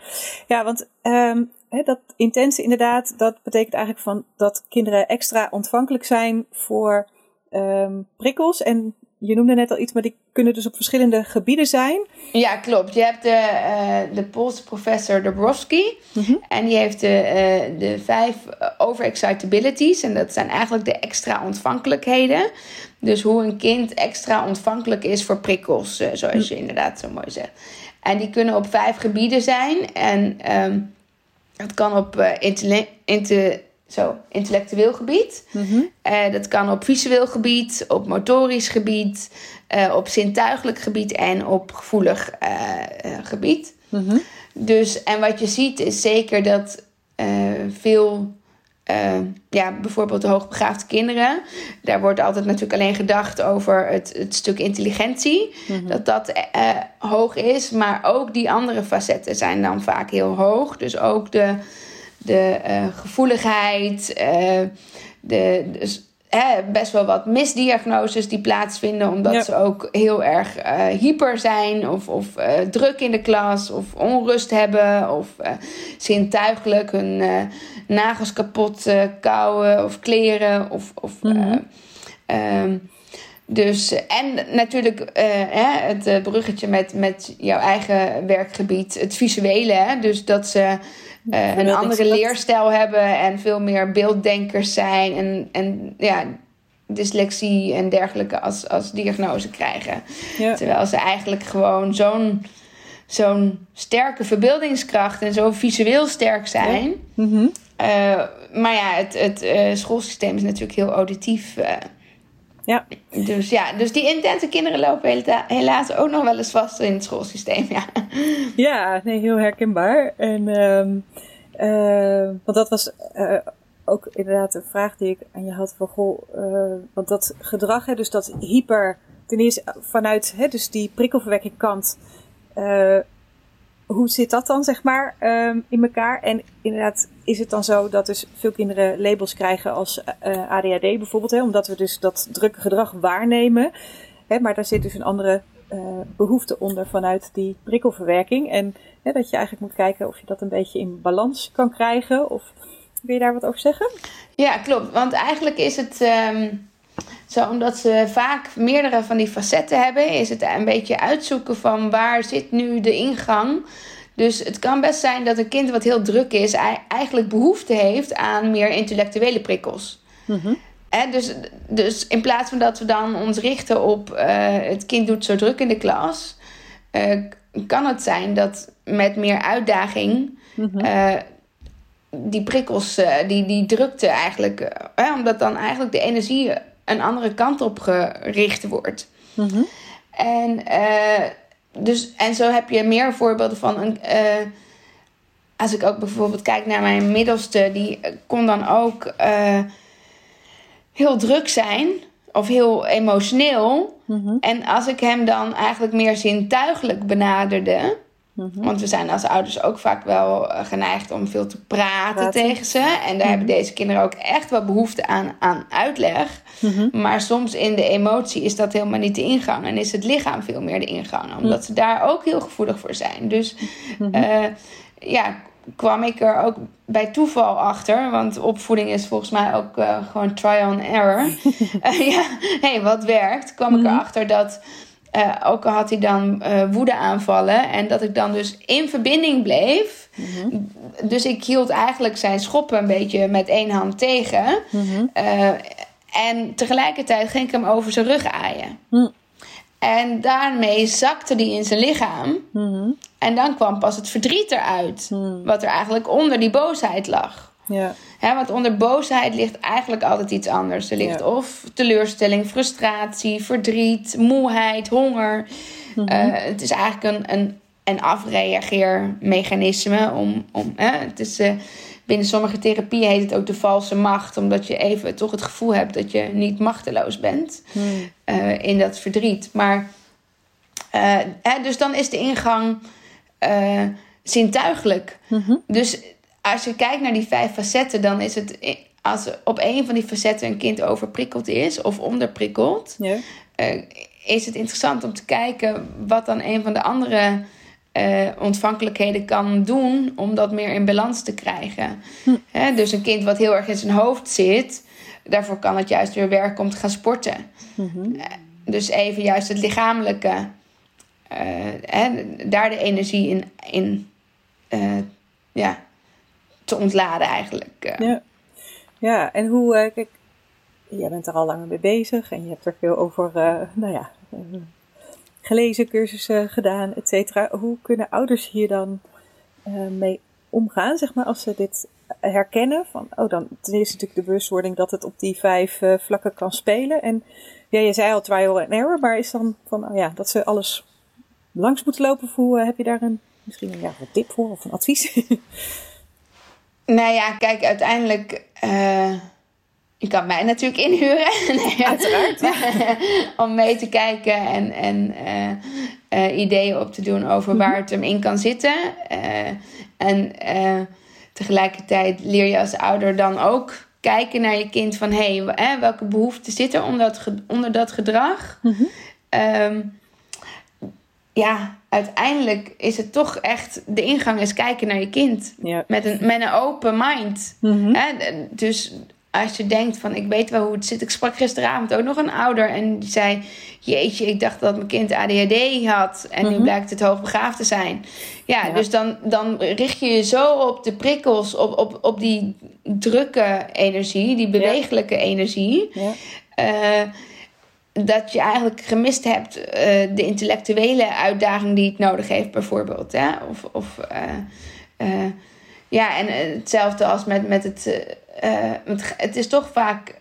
ja, want um, hè, dat intense inderdaad, dat betekent eigenlijk van dat kinderen extra ontvankelijk zijn voor um, prikkels. En je noemde net al iets, maar die kunnen dus op verschillende gebieden zijn.
Ja, klopt. Je hebt de, uh, de Poolse professor Dabrowski. Mm En die heeft de, uh, de vijf overexcitabilities. En dat zijn eigenlijk de extra ontvankelijkheden. Dus hoe een kind extra ontvankelijk is voor prikkels, uh, zoals je inderdaad zo mooi zegt. En die kunnen op vijf gebieden zijn. En um, het kan op uh, zo, intellectueel gebied. Mm dat kan op visueel gebied, op motorisch gebied, uh, op zintuigelijk gebied en op gevoelig uh, gebied. Mm -hmm. Dus, en wat je ziet is zeker dat veel ja, bijvoorbeeld de hoogbegaafde kinderen. Daar wordt altijd natuurlijk alleen gedacht over het, het stuk intelligentie. Mhm. Dat dat hoog is. Maar ook die andere facetten zijn dan vaak heel hoog. Dus ook de, de uh, gevoeligheid. de, dus, best wel wat misdiagnoses die plaatsvinden. Omdat ze ook heel erg uh, hyper zijn. Of, of druk in de klas. Of onrust hebben. Of zintuigelijk hun nagels kapot kouwen. Of kleren. Of, of, mm -hmm. dus, en natuurlijk hè, het bruggetje met, met jouw eigen werkgebied. Het visuele. Hè? Dus dat ze... Uh, een andere leerstijl hebben en veel meer beelddenkers zijn. En, en ja, dyslexie en dergelijke als, als diagnose krijgen. Terwijl ze eigenlijk gewoon zo'n zo'n sterke verbeeldingskracht en zo visueel sterk zijn. Mhm. Eh, maar ja, het, het uh, schoolsysteem is natuurlijk heel auditief. Uh, ja. Dus ja, dus die intense kinderen lopen helaas ook nog wel eens vast in het schoolsysteem. Ja,
ja nee, heel herkenbaar. En, um, want dat was ook inderdaad een vraag die ik aan je had van goh, uh, want dat gedrag, hè, dus dat hyper, ten eerste vanuit hè, dus die prikkelverwekking kant, uh, hoe zit dat dan zeg maar um, in elkaar? En inderdaad is het dan zo dat dus veel kinderen labels krijgen als uh, ADHD bijvoorbeeld, hè, omdat we dus dat drukke gedrag waarnemen. Hè, maar daar zit dus een andere behoefte onder vanuit die prikkelverwerking. En hè, dat je eigenlijk moet kijken of je dat een beetje in balans kan krijgen. Of wil je daar wat over zeggen?
Ja, klopt. Want eigenlijk is het um, zo, omdat ze vaak meerdere van die facetten hebben, is het een beetje uitzoeken van waar zit nu de ingang. Dus het kan best zijn dat een kind wat heel druk is, eigenlijk behoefte heeft aan meer intellectuele prikkels. Mm dus, dus in plaats van dat we dan ons richten op uh, het kind doet zo druk in de klas, uh, kan het zijn dat met meer uitdaging mm die prikkels, die, die drukte eigenlijk, omdat dan eigenlijk de energie een andere kant op gericht wordt. Mhm. En, uh, dus, en zo heb je meer voorbeelden van een. als ik ook bijvoorbeeld kijk naar mijn middelste, die kon dan ook heel druk zijn of heel emotioneel. Mhm. En als ik hem dan eigenlijk meer zintuigelijk benaderde, Mhm. Want we zijn als ouders ook vaak wel eh, geneigd om veel te praten, tegen ze. En daar hebben mhm. deze kinderen ook echt wel behoefte aan, aan uitleg. Mhm. Maar soms in de emotie is dat helemaal niet de ingang. En is het lichaam veel meer de ingang. Omdat ze daar ook heel gevoelig voor zijn. Dus uh, ja, kwam ik er ook bij toeval achter. Want opvoeding is volgens mij ook uh, gewoon trial and error. ja, hey, wat werkt? Kwam ik erachter dat uh, ook al had hij dan uh, woede aanvallen. En dat ik dan dus in verbinding bleef. Mhm. Dus ik hield eigenlijk zijn schoppen een beetje met één hand tegen. Mhm. Uh, en tegelijkertijd ging ik hem over zijn rug aaien. Mhm. En daarmee zakte hij in zijn lichaam. En dan kwam pas het verdriet eruit. Wat er eigenlijk onder die boosheid lag. Ja. He, want onder boosheid ligt eigenlijk altijd iets anders. Er ligt of teleurstelling, frustratie, verdriet, moeheid, honger. Mhm. Eh, het is eigenlijk een, een, een afreageermechanisme. Om, om, het is, uh, binnen sommige therapieën heet het ook de valse macht. Omdat je even toch het gevoel hebt dat je niet machteloos bent mhm. uh, in dat verdriet. Maar, dus dan is de ingang zintuigelijk. Mm Dus als je kijkt naar die vijf facetten, dan is het als op een van die facetten een kind overprikkeld is of onderprikkeld, ja. uh, is het interessant om te kijken wat dan een van de andere uh, ontvankelijkheden kan doen om dat meer in balans te krijgen. Hm. dus een kind wat heel erg in zijn hoofd zit, daarvoor kan het juist weer werken om te gaan sporten. Mm-hmm. Uh, dus even juist het lichamelijke, daar de energie in, in ja, te ontladen eigenlijk.
Eh. Ja. ja, en hoe, uh, kijk, jij bent er al langer mee bezig en je hebt er veel over, uh, nou ja, gelezen, cursussen gedaan, et cetera. Hoe kunnen ouders hier dan mee omgaan, zeg maar, als ze dit herkennen? Van, oh, dan ten eerste natuurlijk de bewustwording dat het op die vijf vlakken kan spelen. En ja, je zei al trial and error, maar is dan van, oh ja, dat ze alles langs moeten lopen? Hoe heb je daar een, misschien een, ja, een tip voor of een advies?
Nou ja, kijk, uiteindelijk. Uh, je kan mij natuurlijk inhuren.
nee, Uiteraard.
om mee te kijken en, en uh, ideeën op te doen over mhm. waar het hem in kan zitten. en tegelijkertijd leer je als ouder dan ook kijken naar je kind van hé, hey, welke behoeften zitten onder dat, onder dat gedrag. Mm ja, uiteindelijk is het toch echt. De ingang is kijken naar je kind. Met, een, met een open mind. Mhm. Dus als je denkt van ik weet wel hoe het zit. Ik sprak gisteravond ook nog een ouder en die zei: Jeetje, ik dacht dat mijn kind ADHD had. En nu mhm. blijkt het hoogbegaafd te zijn. Ja, dus dan, dan richt je je zo op de prikkels, op, op, op die drukke energie, die bewegelijke energie. Ja. Uh, dat je eigenlijk gemist hebt uh, de intellectuele uitdaging die het nodig heeft, bijvoorbeeld. Hè? Of, of uh, ja, en hetzelfde als met, met het, het. Het is toch vaak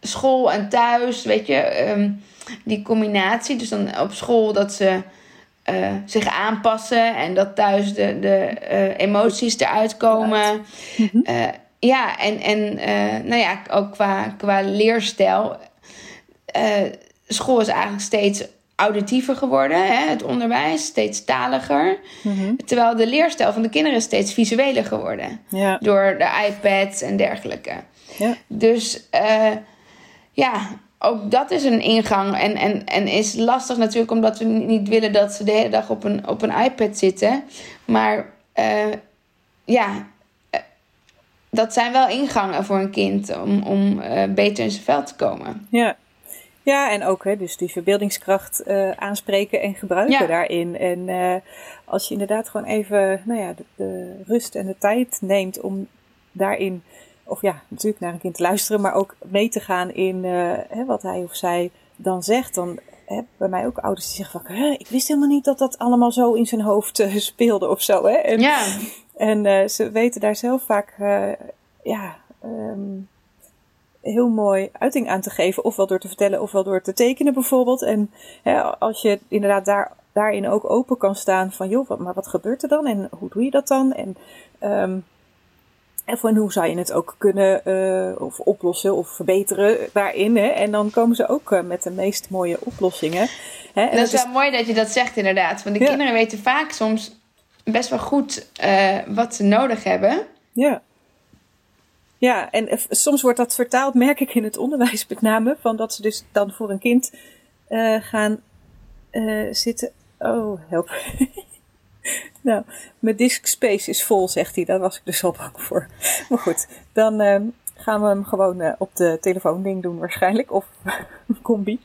school en thuis, weet je, um, die combinatie. Dus dan op school dat ze zich aanpassen en dat thuis de, de emoties eruit komen. Mhm. ja, en, en nou ja, ook qua, qua leerstijl school is eigenlijk steeds auditiever geworden, hè? het onderwijs steeds taliger. Mhm. Terwijl de leerstijl van de kinderen steeds visueler geworden. Ja. Door de iPads en dergelijke. Ja. Dus uh, ja, ook dat is een ingang. En, en, en is lastig natuurlijk omdat we niet willen dat ze de hele dag op een, op een iPad zitten. Maar uh, ja, uh, dat zijn wel ingangen voor een kind om, om beter in zijn veld te komen.
Ja. Ja, en ook hè, dus die verbeeldingskracht uh, aanspreken en gebruiken daarin. En uh, als je inderdaad gewoon even nou ja, de, de, rust en de tijd neemt om daarin, of ja, natuurlijk naar een kind te luisteren, maar ook mee te gaan in uh, hè, wat hij of zij dan zegt. Dan hè, bij mij ook ouders die zeggen van, ik wist helemaal niet dat dat allemaal zo in zijn hoofd speelde of zo. Hè? En, ja. en ze weten daar zelf vaak, ja... Um, heel mooi uiting aan te geven. Ofwel door te vertellen, ofwel door te tekenen bijvoorbeeld. En hè, als je inderdaad daar, daarin ook open kan staan van... joh, wat, maar wat gebeurt er dan en hoe doe je dat dan? En, um, en hoe zou je het ook kunnen uh, of oplossen of verbeteren daarin. Hè? En dan komen ze ook uh, met de meest mooie oplossingen.
Hè? En dat, is wel mooi dat je dat zegt inderdaad. Want de kinderen weten vaak soms best wel goed uh, wat ze nodig hebben.
Ja. Ja, en soms wordt dat vertaald, merk ik in het onderwijs met name, van dat ze dus dan voor een kind uh, gaan uh, zitten. Oh, help. nou, mijn disk space is vol, zegt hij. Daar was ik dus al bang voor. Maar goed, dan uh, gaan we hem gewoon uh, op de telefoon ding doen waarschijnlijk. Of combi.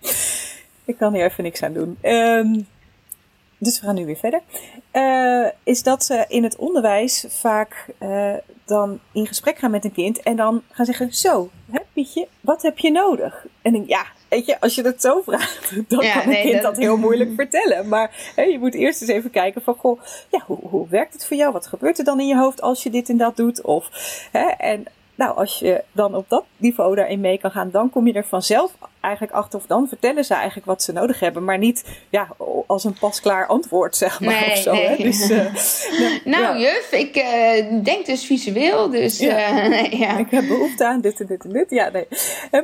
Ik kan hier even niks aan doen. Um, dus we gaan nu weer verder. Uh, is dat ze in het onderwijs vaak uh, dan in gesprek gaan met een kind en dan gaan zeggen: Zo, hè, Pietje, wat heb je nodig? En ja, weet je, als je dat zo vraagt, dan kan een kind dat... heel moeilijk vertellen. Maar hè, je moet eerst eens even kijken: van goh, ja, hoe, hoe werkt het voor jou? Wat gebeurt er dan in je hoofd als je dit en dat doet? Of, hè, en nou, als je dan op dat niveau daarin mee kan gaan, dan kom je er vanzelf eigenlijk achter. Of dan vertellen ze eigenlijk wat ze nodig hebben. Maar niet ja, als een pasklaar antwoord, zeg maar.
Nee,
of zo,
nee. Hè? Dus, uh, nou, juf, ik uh, denk dus visueel. Dus ja. Uh, ja.
ik heb behoefte aan dit en dit en dit. Ja, nee.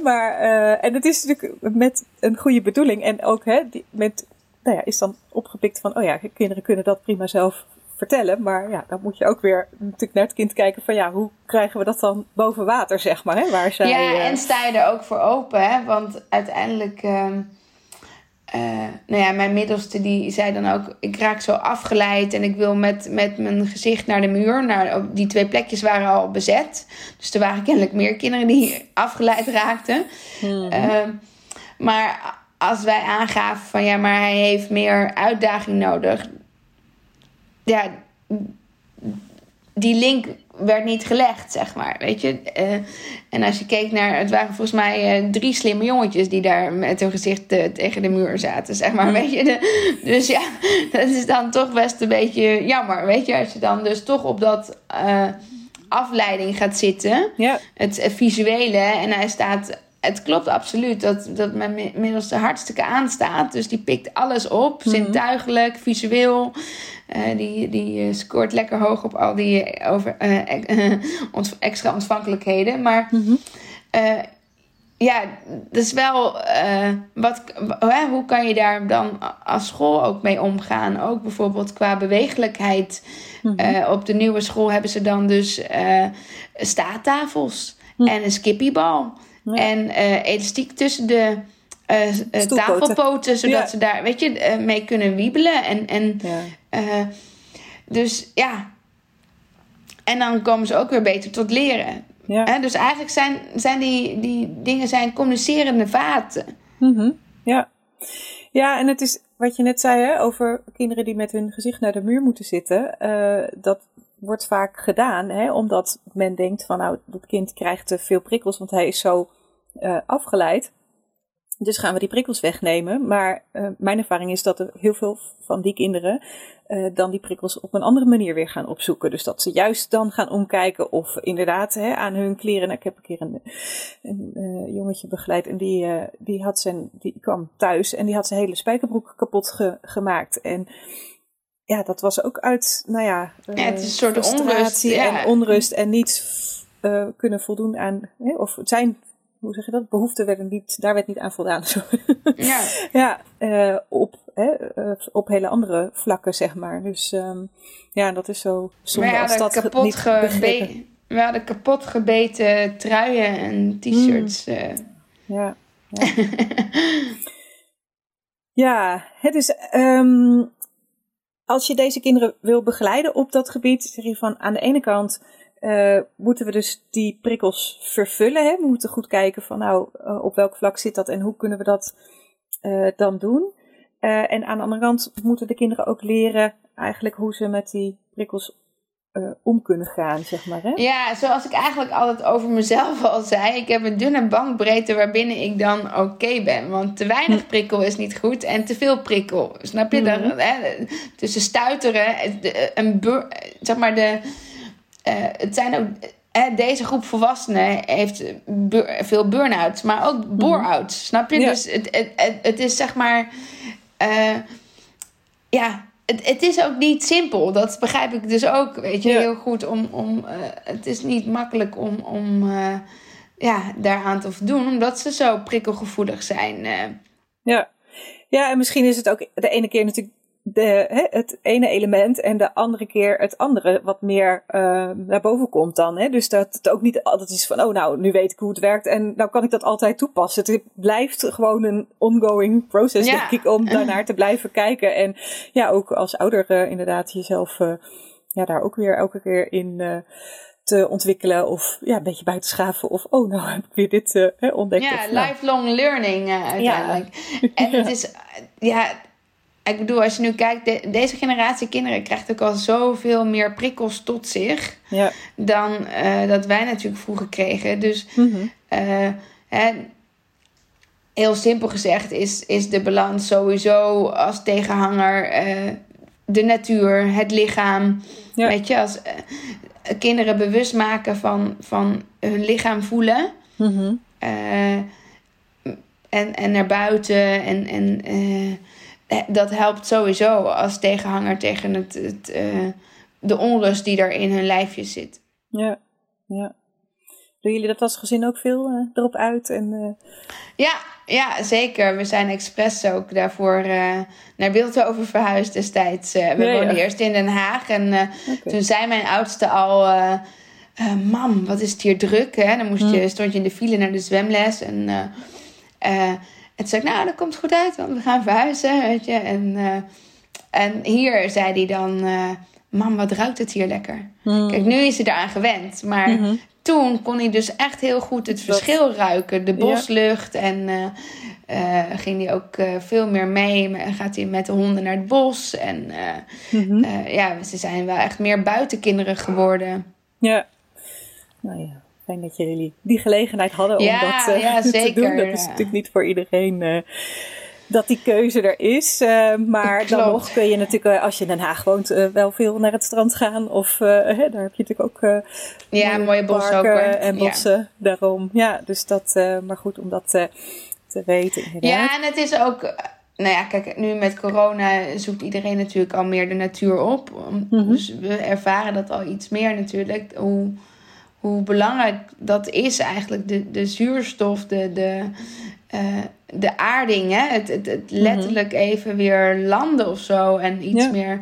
Maar, en het is natuurlijk met een goede bedoeling. En ook hè, die, met, nou ja, is dan opgepikt van, oh ja, kinderen kunnen dat prima zelf vertellen. Maar ja, dan moet je ook weer natuurlijk naar het kind kijken van ja, hoe krijgen we dat dan boven water, zeg maar. Hè, waar zij,
ja, en sta je er ook voor open, hè? Want uiteindelijk. Uh, uh, nou ja, mijn middelste die zei dan ook: ik raak zo afgeleid en ik wil met, met mijn gezicht naar de muur. Nou, die twee plekjes waren al bezet. Dus er waren kennelijk meer kinderen die afgeleid raakten. Mm maar als wij aangaven van ja, maar hij heeft meer uitdaging nodig, ja, die link werd niet gelegd, zeg maar. Weet je? Uh, en als je keek naar, het waren volgens mij uh, drie slimme jongetjes die daar met hun gezicht uh, tegen de muur zaten, zeg maar. Weet je? De, dus ja, dat is dan toch best een beetje jammer, weet je? Als je dan dus toch op dat afleiding gaat zitten, ja. het visuele, en hij staat het klopt absoluut dat, dat mijn middelste hartstikke aanstaat. Dus die pikt alles op, mm zintuigelijk, visueel. Uh, die, die scoort lekker hoog op al die over, extra ontvankelijkheden. Maar mm ja, dus wel, uh, wat, hoe kan je daar dan als school ook mee omgaan? Ook bijvoorbeeld qua bewegelijkheid. Mhm. Eh, op de nieuwe school hebben ze dan dus uh, staattafels mhm. en een skippiebal. En elastiek tussen de tafelpoten, zodat ze daar, weet je, mee kunnen wiebelen. En, en, dus ja. En dan komen ze ook weer beter tot leren. Ja. dus eigenlijk zijn, zijn die, die dingen zijn communicerende vaten.
Mm Ja. ja, en het is wat je net zei hè, over kinderen die met hun gezicht naar de muur moeten zitten. Uh, dat wordt vaak gedaan hè, omdat men denkt van nou, dat kind krijgt te veel prikkels, want hij is zo uh, afgeleid. Dus gaan we die prikkels wegnemen. Maar uh, mijn ervaring is dat er heel veel van die kinderen uh, dan die prikkels op een andere manier weer gaan opzoeken. Dus dat ze juist dan gaan omkijken of inderdaad hè, aan hun kleren. Nou, ik heb een keer een, een jongetje begeleid en die, die, had zijn, die kwam thuis en die had zijn hele spijkerbroek kapot ge, gemaakt. En ja, dat was ook uit, nou ja,
ja het is een soort onrust,
ja. en onrust en niet kunnen voldoen aan, hè, of zijn hoe zeg je dat? Behoeften werden niet, daar werd niet aan voldaan. ja, ja uh, op, hè, op hele andere vlakken, zeg maar. Dus um, ja, dat is zo zonde als dat kapot niet
gebe- We hadden kapot gebeten truien en t-shirts. Mm.
Ja. Ja, ja het is... Um, als je deze kinderen wil begeleiden op dat gebied, zeg je van aan de ene kant uh, moeten we dus die prikkels vervullen. Hè? We moeten goed kijken van nou, uh, op welk vlak zit dat en hoe kunnen we dat uh, dan doen. en aan de andere kant moeten de kinderen ook leren eigenlijk hoe ze met die prikkels om kunnen gaan, zeg maar. Hè?
Ja, zoals ik eigenlijk altijd over mezelf al zei. Ik heb een dunne bandbreedte waarbinnen ik dan oké okay ben. Want te weinig hm. prikkel is niet goed en te veel prikkel. Snap je? Mm hè, tussen stuiteren, een zeg maar de uh, het zijn ook. Uh, deze groep volwassenen heeft veel burn-outs, maar ook mhm. bore-outs. Snap je? Dus het, het, het, het, is zeg maar. Uh, ja, het, het is ook niet simpel. Dat begrijp ik dus ook, weet je, heel goed. Om, om, het is niet makkelijk om, om ja, daaraan te voldoen, omdat ze zo prikkelgevoelig zijn.
Ja. ja, en misschien is het ook de ene keer natuurlijk de, hè, het ene element en de andere keer het andere wat meer uh, naar boven komt dan. Hè? Dus dat het ook niet altijd is van, oh nou, nu weet ik hoe het werkt en nou kan ik dat altijd toepassen. Het blijft gewoon een ongoing process, ja. denk ik, om daarnaar te blijven kijken. En ja, ook als ouder uh, inderdaad jezelf uh, ja, daar ook weer elke keer in te ontwikkelen of ja, een beetje buiten schaven of oh nou heb ik weer dit uh, ontdekt.
Ja,
of, nou.
lifelong learning uh, uiteindelijk. Ja. En het is, ja, ik bedoel, als je nu kijkt, deze generatie kinderen krijgt ook al zoveel meer prikkels tot zich ja. dan uh, dat wij natuurlijk vroeger kregen. Dus mm hè, heel simpel gezegd is, is de balans sowieso als tegenhanger uh, de natuur, het lichaam. Ja. Weet je, als kinderen bewust maken van, van hun lichaam voelen. Mm -hmm. en, en naar buiten en. en eh, dat helpt sowieso als tegenhanger tegen het, het uh, de onrust die er in hun lijfje zit.
Ja, ja. Doen jullie dat als gezin ook veel uh, erop uit? En,
ja, ja, zeker. We zijn expres ook daarvoor naar Beeldhoven verhuisd destijds. we woonden eerst in Den Haag. En okay. toen zei mijn oudste al... mam, wat is het hier druk? Hè? Dan moest je, hm. stond je in de file naar de zwemles. En en toen zei ik, nou, dat komt goed uit, want we gaan verhuizen, weet je. En, uh, en hier zei hij dan, uh, mam, wat ruikt het hier lekker. Hmm. Kijk, nu is hij eraan gewend. Maar mhm. toen kon hij dus echt heel goed het verschil ruiken. De boslucht. En uh, ging hij ook veel meer mee. Gaat hij met de honden naar het bos. En mm ja, ze zijn wel echt meer buitenkinderen geworden.
Ja. Nou ja fijn dat jullie die gelegenheid hadden om dat uh, te doen. Dat is natuurlijk niet voor iedereen uh, dat die keuze er is. Uh, maar dan nog kun je natuurlijk, als je in Den Haag woont, wel veel naar het strand gaan. Of hè, daar heb je natuurlijk ook
ja, mooie, mooie bossen ook,
en bossen. Daarom, ja, dus dat, maar goed om dat te weten. Inderdaad.
Ja, en het is ook nou ja, kijk, nu met corona zoekt iedereen natuurlijk al meer de natuur op. Mhm. Dus we ervaren dat al iets meer natuurlijk. Hoe, hoe belangrijk dat is eigenlijk. De, de zuurstof, de, de, uh, de aarding. Hè? Het, het, het mhm. letterlijk even weer landen of zo. En iets meer.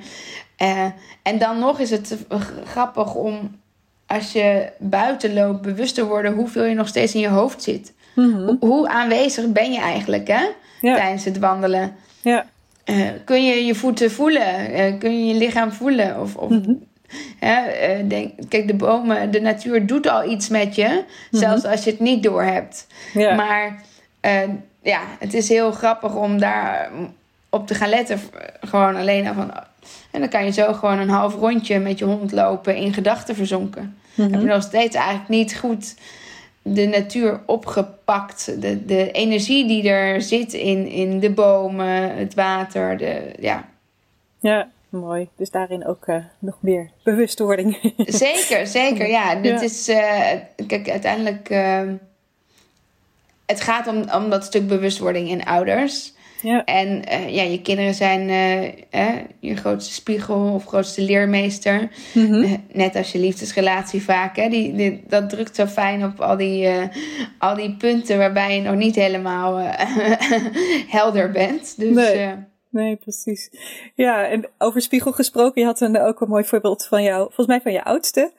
Uh, en dan nog is het grappig om als je buiten loopt bewust te worden hoeveel je nog steeds in je hoofd zit. Mhm. Hoe aanwezig ben je eigenlijk hè? tijdens het wandelen?
Ja.
Uh, kun je je voeten voelen? Kun je je lichaam voelen? Of, of mm denk, kijk, de bomen, de natuur doet al iets met je, mhm. zelfs als je het niet doorhebt. Ja. Maar ja, het is heel grappig om daar op te gaan letten. Gewoon alleen al van. En dan kan je zo gewoon een half rondje met je hond lopen in gedachten verzonken. Mm Heb je nog steeds eigenlijk niet goed de natuur opgepakt. De, de energie die er zit in, in de bomen, het water. De, ja.
ja, mooi. Dus daarin ook uh, nog meer bewustwording.
zeker, zeker. Ja, dit is. Uh, kijk, uiteindelijk. Uh, het gaat om, om dat stuk bewustwording in ouders.
Ja.
En uh, ja, je kinderen zijn uh, je grootste spiegel of grootste leermeester. Mm -hmm. net als je liefdesrelatie vaak. Hè? Die, die, dat drukt zo fijn op al die, al die punten waarbij je nog niet helemaal helder bent. Dus,
nee. Nee, precies. Ja, en over spiegel gesproken, je had een, ook een mooi voorbeeld van jou, volgens mij van je oudste.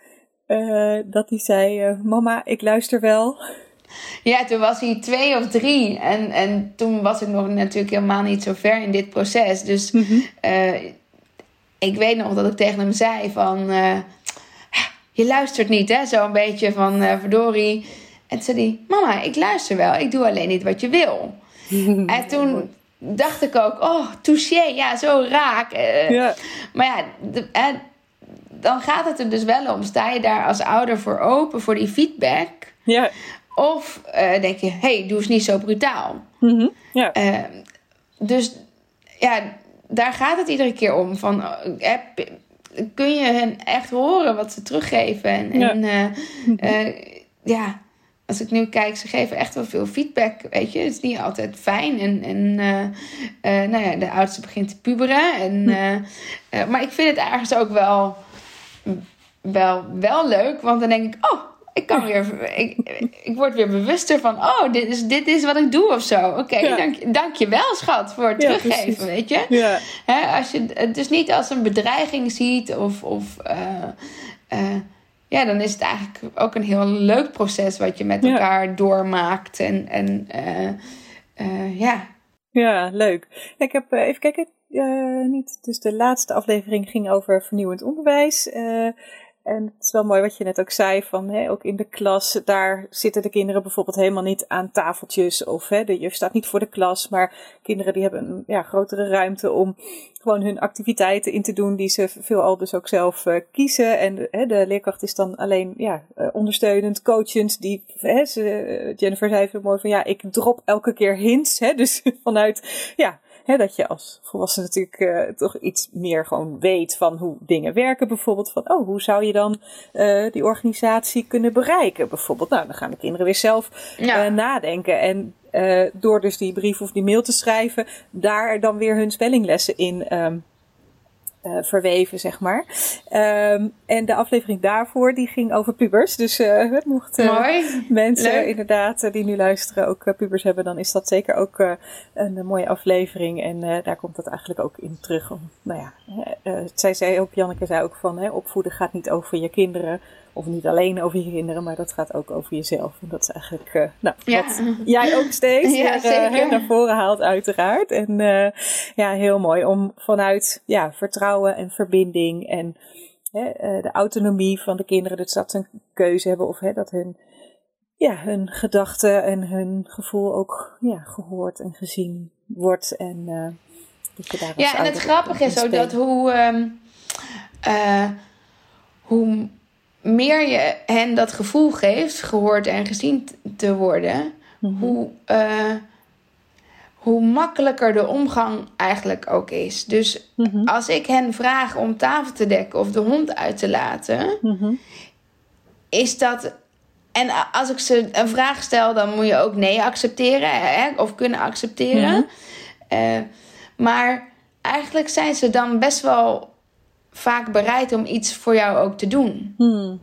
dat die zei: Mama, ik luister wel.
Ja, toen was hij twee of drie. En, en toen was ik nog natuurlijk helemaal niet zo ver in dit proces. Dus mhm. eh, ik weet nog dat ik tegen hem zei van... Je luistert niet, hè? Zo een beetje van verdorie. En toen zei hij... Mama, ik luister wel. Ik doe alleen niet wat je wil. en toen dacht ik ook... Oh, touché. Ja, zo raak. Ja. Maar ja... dan gaat het er dus wel om. Sta je daar als ouder voor open voor die feedback?
Ja.
Of uh, denk je, hey, doe eens niet zo brutaal.
Mm ja.
Uh, dus ja, daar gaat het iedere keer om. Van, uh, kun je hen echt horen wat ze teruggeven? En ja. En, mhm. ja, als ik nu kijk, ze geven echt wel veel feedback. Weet je, het is niet altijd fijn. En, en nou ja, de oudste begint te puberen. En, mhm. maar ik vind het ergens ook wel, wel, wel leuk. Want dan denk ik, oh ik kan weer, ik, ik word weer bewuster van, oh, dit is, dit is wat ik doe of zo. Oké, dank, dank je wel, schat, voor het teruggeven, weet je.
Ja.
als je het dus niet als een bedreiging ziet of, of ja, dan is het eigenlijk ook een heel leuk proces wat je met elkaar doormaakt. En, en uh, ja.
Ja, leuk. Ik heb even kijken. niet, dus de laatste aflevering ging over vernieuwend onderwijs. En het is wel mooi wat je net ook zei, van hè, ook in de klas, daar zitten de kinderen bijvoorbeeld helemaal niet aan tafeltjes. Of hè, de juf staat niet voor de klas, maar kinderen die hebben een ja, grotere ruimte om gewoon hun activiteiten in te doen, die ze veelal dus ook zelf uh, kiezen. En hè, de leerkracht is dan alleen ja, uh, ondersteunend, coachend. Die, hè, ze, Jennifer zei zo mooi van ja, ik drop elke keer hints. Hè, dus vanuit ja, Dat je als volwassene natuurlijk uh, toch iets meer gewoon weet van hoe dingen werken. Bijvoorbeeld van, oh, hoe zou je dan uh, die organisatie kunnen bereiken? Bijvoorbeeld, nou, dan gaan de kinderen weer zelf ja. uh, nadenken. En door dus die brief of die mail te schrijven, daar dan weer hun spellinglessen in um, uh, verweven, zeg maar. Um, en de aflevering daarvoor, die ging over pubers. Dus uh, mochten
Mooi.
mensen
Leuk.
inderdaad die nu luisteren ook pubers hebben, dan is dat zeker ook een mooie aflevering. En daar komt dat eigenlijk ook in terug. Om, nou ja, zij zei ook, Janneke zei ook van, hè, opvoeden gaat niet over je kinderen, of niet alleen over je kinderen, maar dat gaat ook over jezelf. En dat is eigenlijk uh, nou, ja. wat jij ook steeds
ja,
weer, uh, naar voren haalt, uiteraard. En uh, ja, heel mooi om vanuit ja, vertrouwen en verbinding en de autonomie van de kinderen, dat ze dat een keuze hebben of dat hun, ja, hun gedachten en hun gevoel ook ja, gehoord en gezien wordt. En, dat je daar
ja, en het grappige is ook dat hoe. Um, hoe meer je hen dat gevoel geeft, gehoord en gezien te worden, mhm. hoe, uh, hoe makkelijker de omgang eigenlijk ook is. Dus
Mhm.
als ik hen vraag om tafel te dekken of de hond uit te laten,
Mhm.
is dat. En als ik ze een vraag stel, dan moet je ook nee accepteren hè, of kunnen accepteren. Eh, maar eigenlijk zijn ze dan best wel vaak bereid om iets voor jou ook te doen.
Hmm.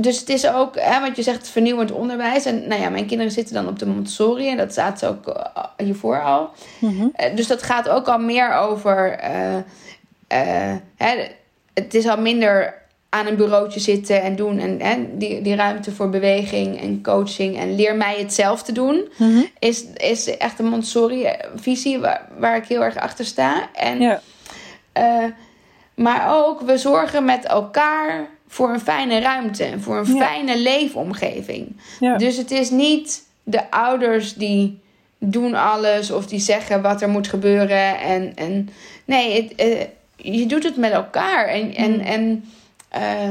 Dus het is ook, hè, want je zegt vernieuwend onderwijs. En nou ja, mijn kinderen zitten dan op de Montessori. En dat staat ze ook eh, hiervoor al.
Mhm.
Eh, dus dat gaat ook al meer over. eh, hè, het is al minder aan een bureautje zitten en doen. En hè, die, die ruimte voor beweging en coaching. En leer mij het zelf te doen.
Mhm.
Is, is echt een Montessori-visie waar, waar ik heel erg achter sta. En,
Ja.
Maar ook, we zorgen met elkaar voor een fijne ruimte. en Voor een
Ja.
fijne leefomgeving.
Ja.
Dus het is niet de ouders die doen alles of die zeggen wat er moet gebeuren. En, en nee, het, eh, je doet het met elkaar. En, en,
Mm.
en eh,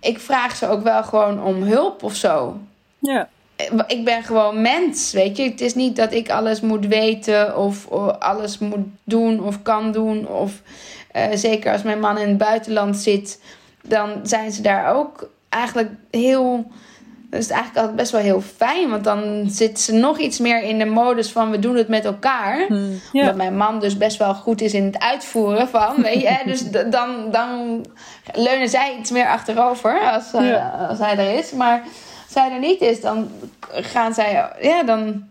ik vraag ze ook wel gewoon om hulp of zo.
ja.
Eh, Ik ben gewoon mens, weet je. Het is niet dat ik alles moet weten of, of alles moet doen of kan doen. Of eh, zeker als mijn man in het buitenland zit, dan zijn ze daar ook eigenlijk heel. Dat is eigenlijk altijd best wel heel fijn, want dan zitten ze nog iets meer in de modus van we doen het met elkaar.
Hmm. Ja.
Omdat mijn man dus best wel goed is in het uitvoeren van, weet je. Dus dan, dan leunen zij iets meer achterover als, eh,
Ja.
als hij er is. Maar als hij er niet is, dan gaan zij, ja, dan,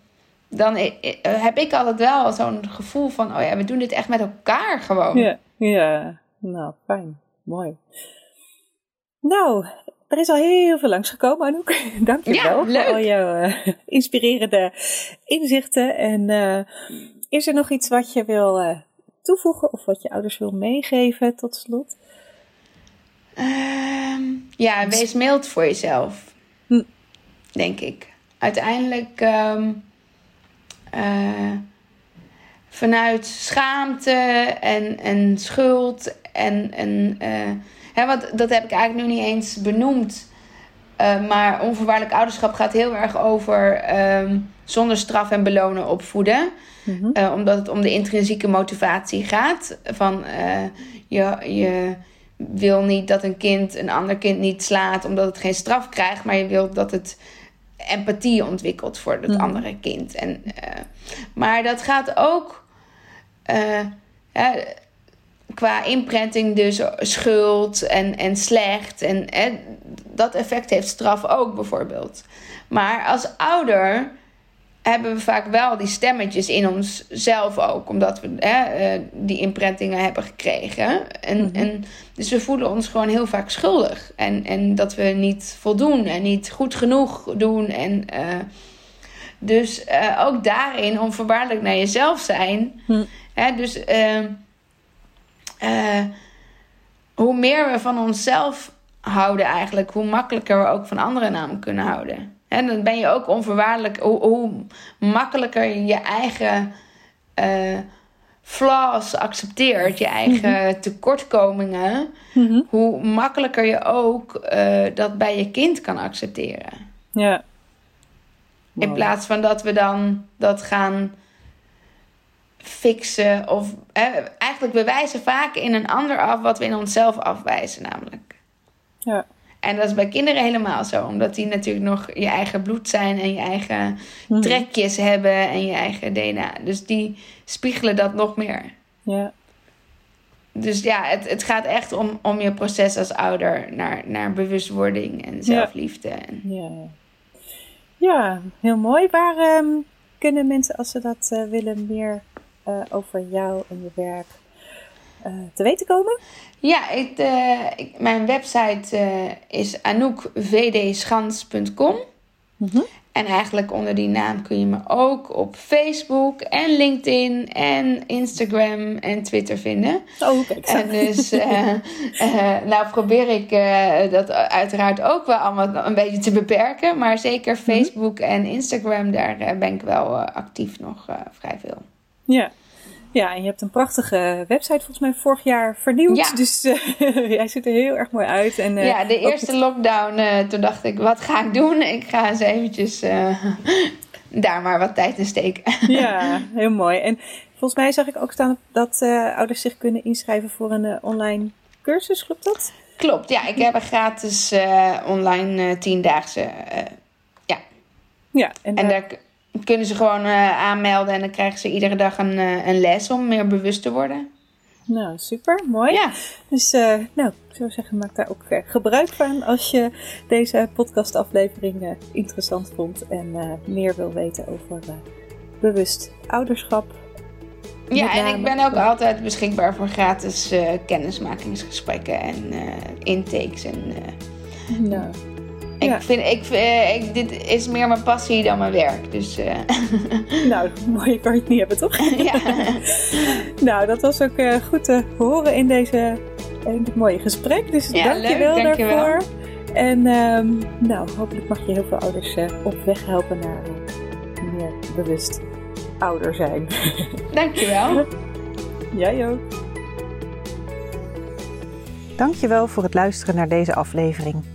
dan eh, heb ik altijd wel zo'n gevoel van, oh ja, we doen dit echt met elkaar gewoon.
Ja, ja. Nou, fijn. Mooi. Nou, er is al heel veel langsgekomen, Anouk. Dank je
Ja,
wel
leuk.
voor al jouw eh, inspirerende inzichten. En eh, is er nog iets wat je wil eh, toevoegen of wat je ouders wil meegeven tot slot?
Ehm, ja, wees mild voor jezelf.
Hm.
Denk ik. Uiteindelijk ehm, eh, vanuit schaamte en, en schuld en, en eh, hè, want dat heb ik eigenlijk nu niet eens benoemd. Eh, maar onvoorwaardelijk ouderschap gaat heel erg over ehm, zonder straf en belonen opvoeden.
Mhm.
Eh, omdat het om de intrinsieke motivatie gaat. Van je, je wil niet dat een kind een ander kind niet slaat omdat het geen straf krijgt, maar je wilt dat het empathie ontwikkelt voor het
Mhm.
andere kind. En, maar dat gaat ook eh, qua imprinting, dus schuld en, en slecht. En dat effect heeft straf ook bijvoorbeeld. Maar als ouder hebben we vaak wel die stemmetjes in onszelf ook. Omdat we hè, eh, die imprintingen hebben gekregen. En,
Mhm.
en, dus we voelen ons gewoon heel vaak schuldig. En, en dat we niet voldoen en niet goed genoeg doen. En, eh, dus eh, ook daarin onvoorwaardelijk naar jezelf zijn.
Hm.
Hè, dus eh, eh, hoe meer we van onszelf houden eigenlijk... hoe makkelijker we ook van anderen namelijk kunnen houden. En dan ben je ook onvoorwaardelijk... hoe, hoe makkelijker je je eigen eh, flaws accepteert... je eigen tekortkomingen...
Mhm.
hoe makkelijker je ook dat bij je kind kan accepteren.
Ja.
In plaats van dat we dan dat gaan fixen. Of hè, eigenlijk bewijzen vaak in een ander af wat we in onszelf afwijzen, namelijk.
Ja.
En dat is bij kinderen helemaal zo, omdat die natuurlijk nog je eigen bloed zijn en je eigen
Mhm.
trekjes hebben en je eigen DNA. Dus die spiegelen dat nog meer.
Ja.
Dus ja, het, het gaat echt om, om je proces als ouder naar, naar bewustwording en zelfliefde. En,
Ja. Ja, heel mooi. Waar ehm, kunnen mensen, als ze dat eh, willen, meer eh, over jou en je werk eh, te weten komen?
Ja, ik, ik- mijn website is anoukvdschans.com. En eigenlijk onder die naam kun je me ook op Facebook en LinkedIn en Instagram en Twitter vinden.
Oh, kijk.
En dus, eh, nou probeer ik eh, dat uiteraard ook wel allemaal een beetje te beperken. Maar zeker Facebook en Instagram, daar ben ik wel actief nog vrij veel.
Ja. Ja, en je hebt een prachtige website volgens mij vorig jaar vernieuwd.
Ja.
Dus eh, jij ziet er heel erg mooi uit. En, eh,
ja, de eerste lockdown, eh, toen dacht ik, wat ga ik doen? Ik ga eens eventjes daar maar wat tijd in steken.
Ja, heel mooi. En volgens mij zag ik ook staan dat uh, ouders zich kunnen inschrijven voor een uh, online cursus, klopt dat?
Klopt, ja. Ik heb een gratis uh, online tiendaagse. ja.
Ja,
en, en daar kunnen ze gewoon aanmelden en dan krijgen ze iedere dag een, een les om meer bewust te worden.
Nou, super, mooi.
Ja.
Dus, uh, nou, ik zou zeggen, maak daar ook gebruik van als je deze podcastaflevering interessant vond en meer wil weten over bewust ouderschap.
Ja, en ik ben ook altijd beschikbaar voor gratis kennismakingsgesprekken en intakes. En,
nou,
ik ja. vind, ik, uh, ik, dit is meer mijn passie dan mijn werk. Dus, uh...
nou, mooie kan je het niet hebben, toch?
ja.
nou, dat was ook uh, goed te horen in, deze, in dit mooie gesprek. Dus
ja,
dank je wel
dank
daarvoor.
Je
wel. En um, nou, hopelijk mag je heel veel ouders op weg helpen naar meer bewust ouder zijn.
Dankjewel.
Jij ook.
Dankjewel voor het luisteren naar deze aflevering.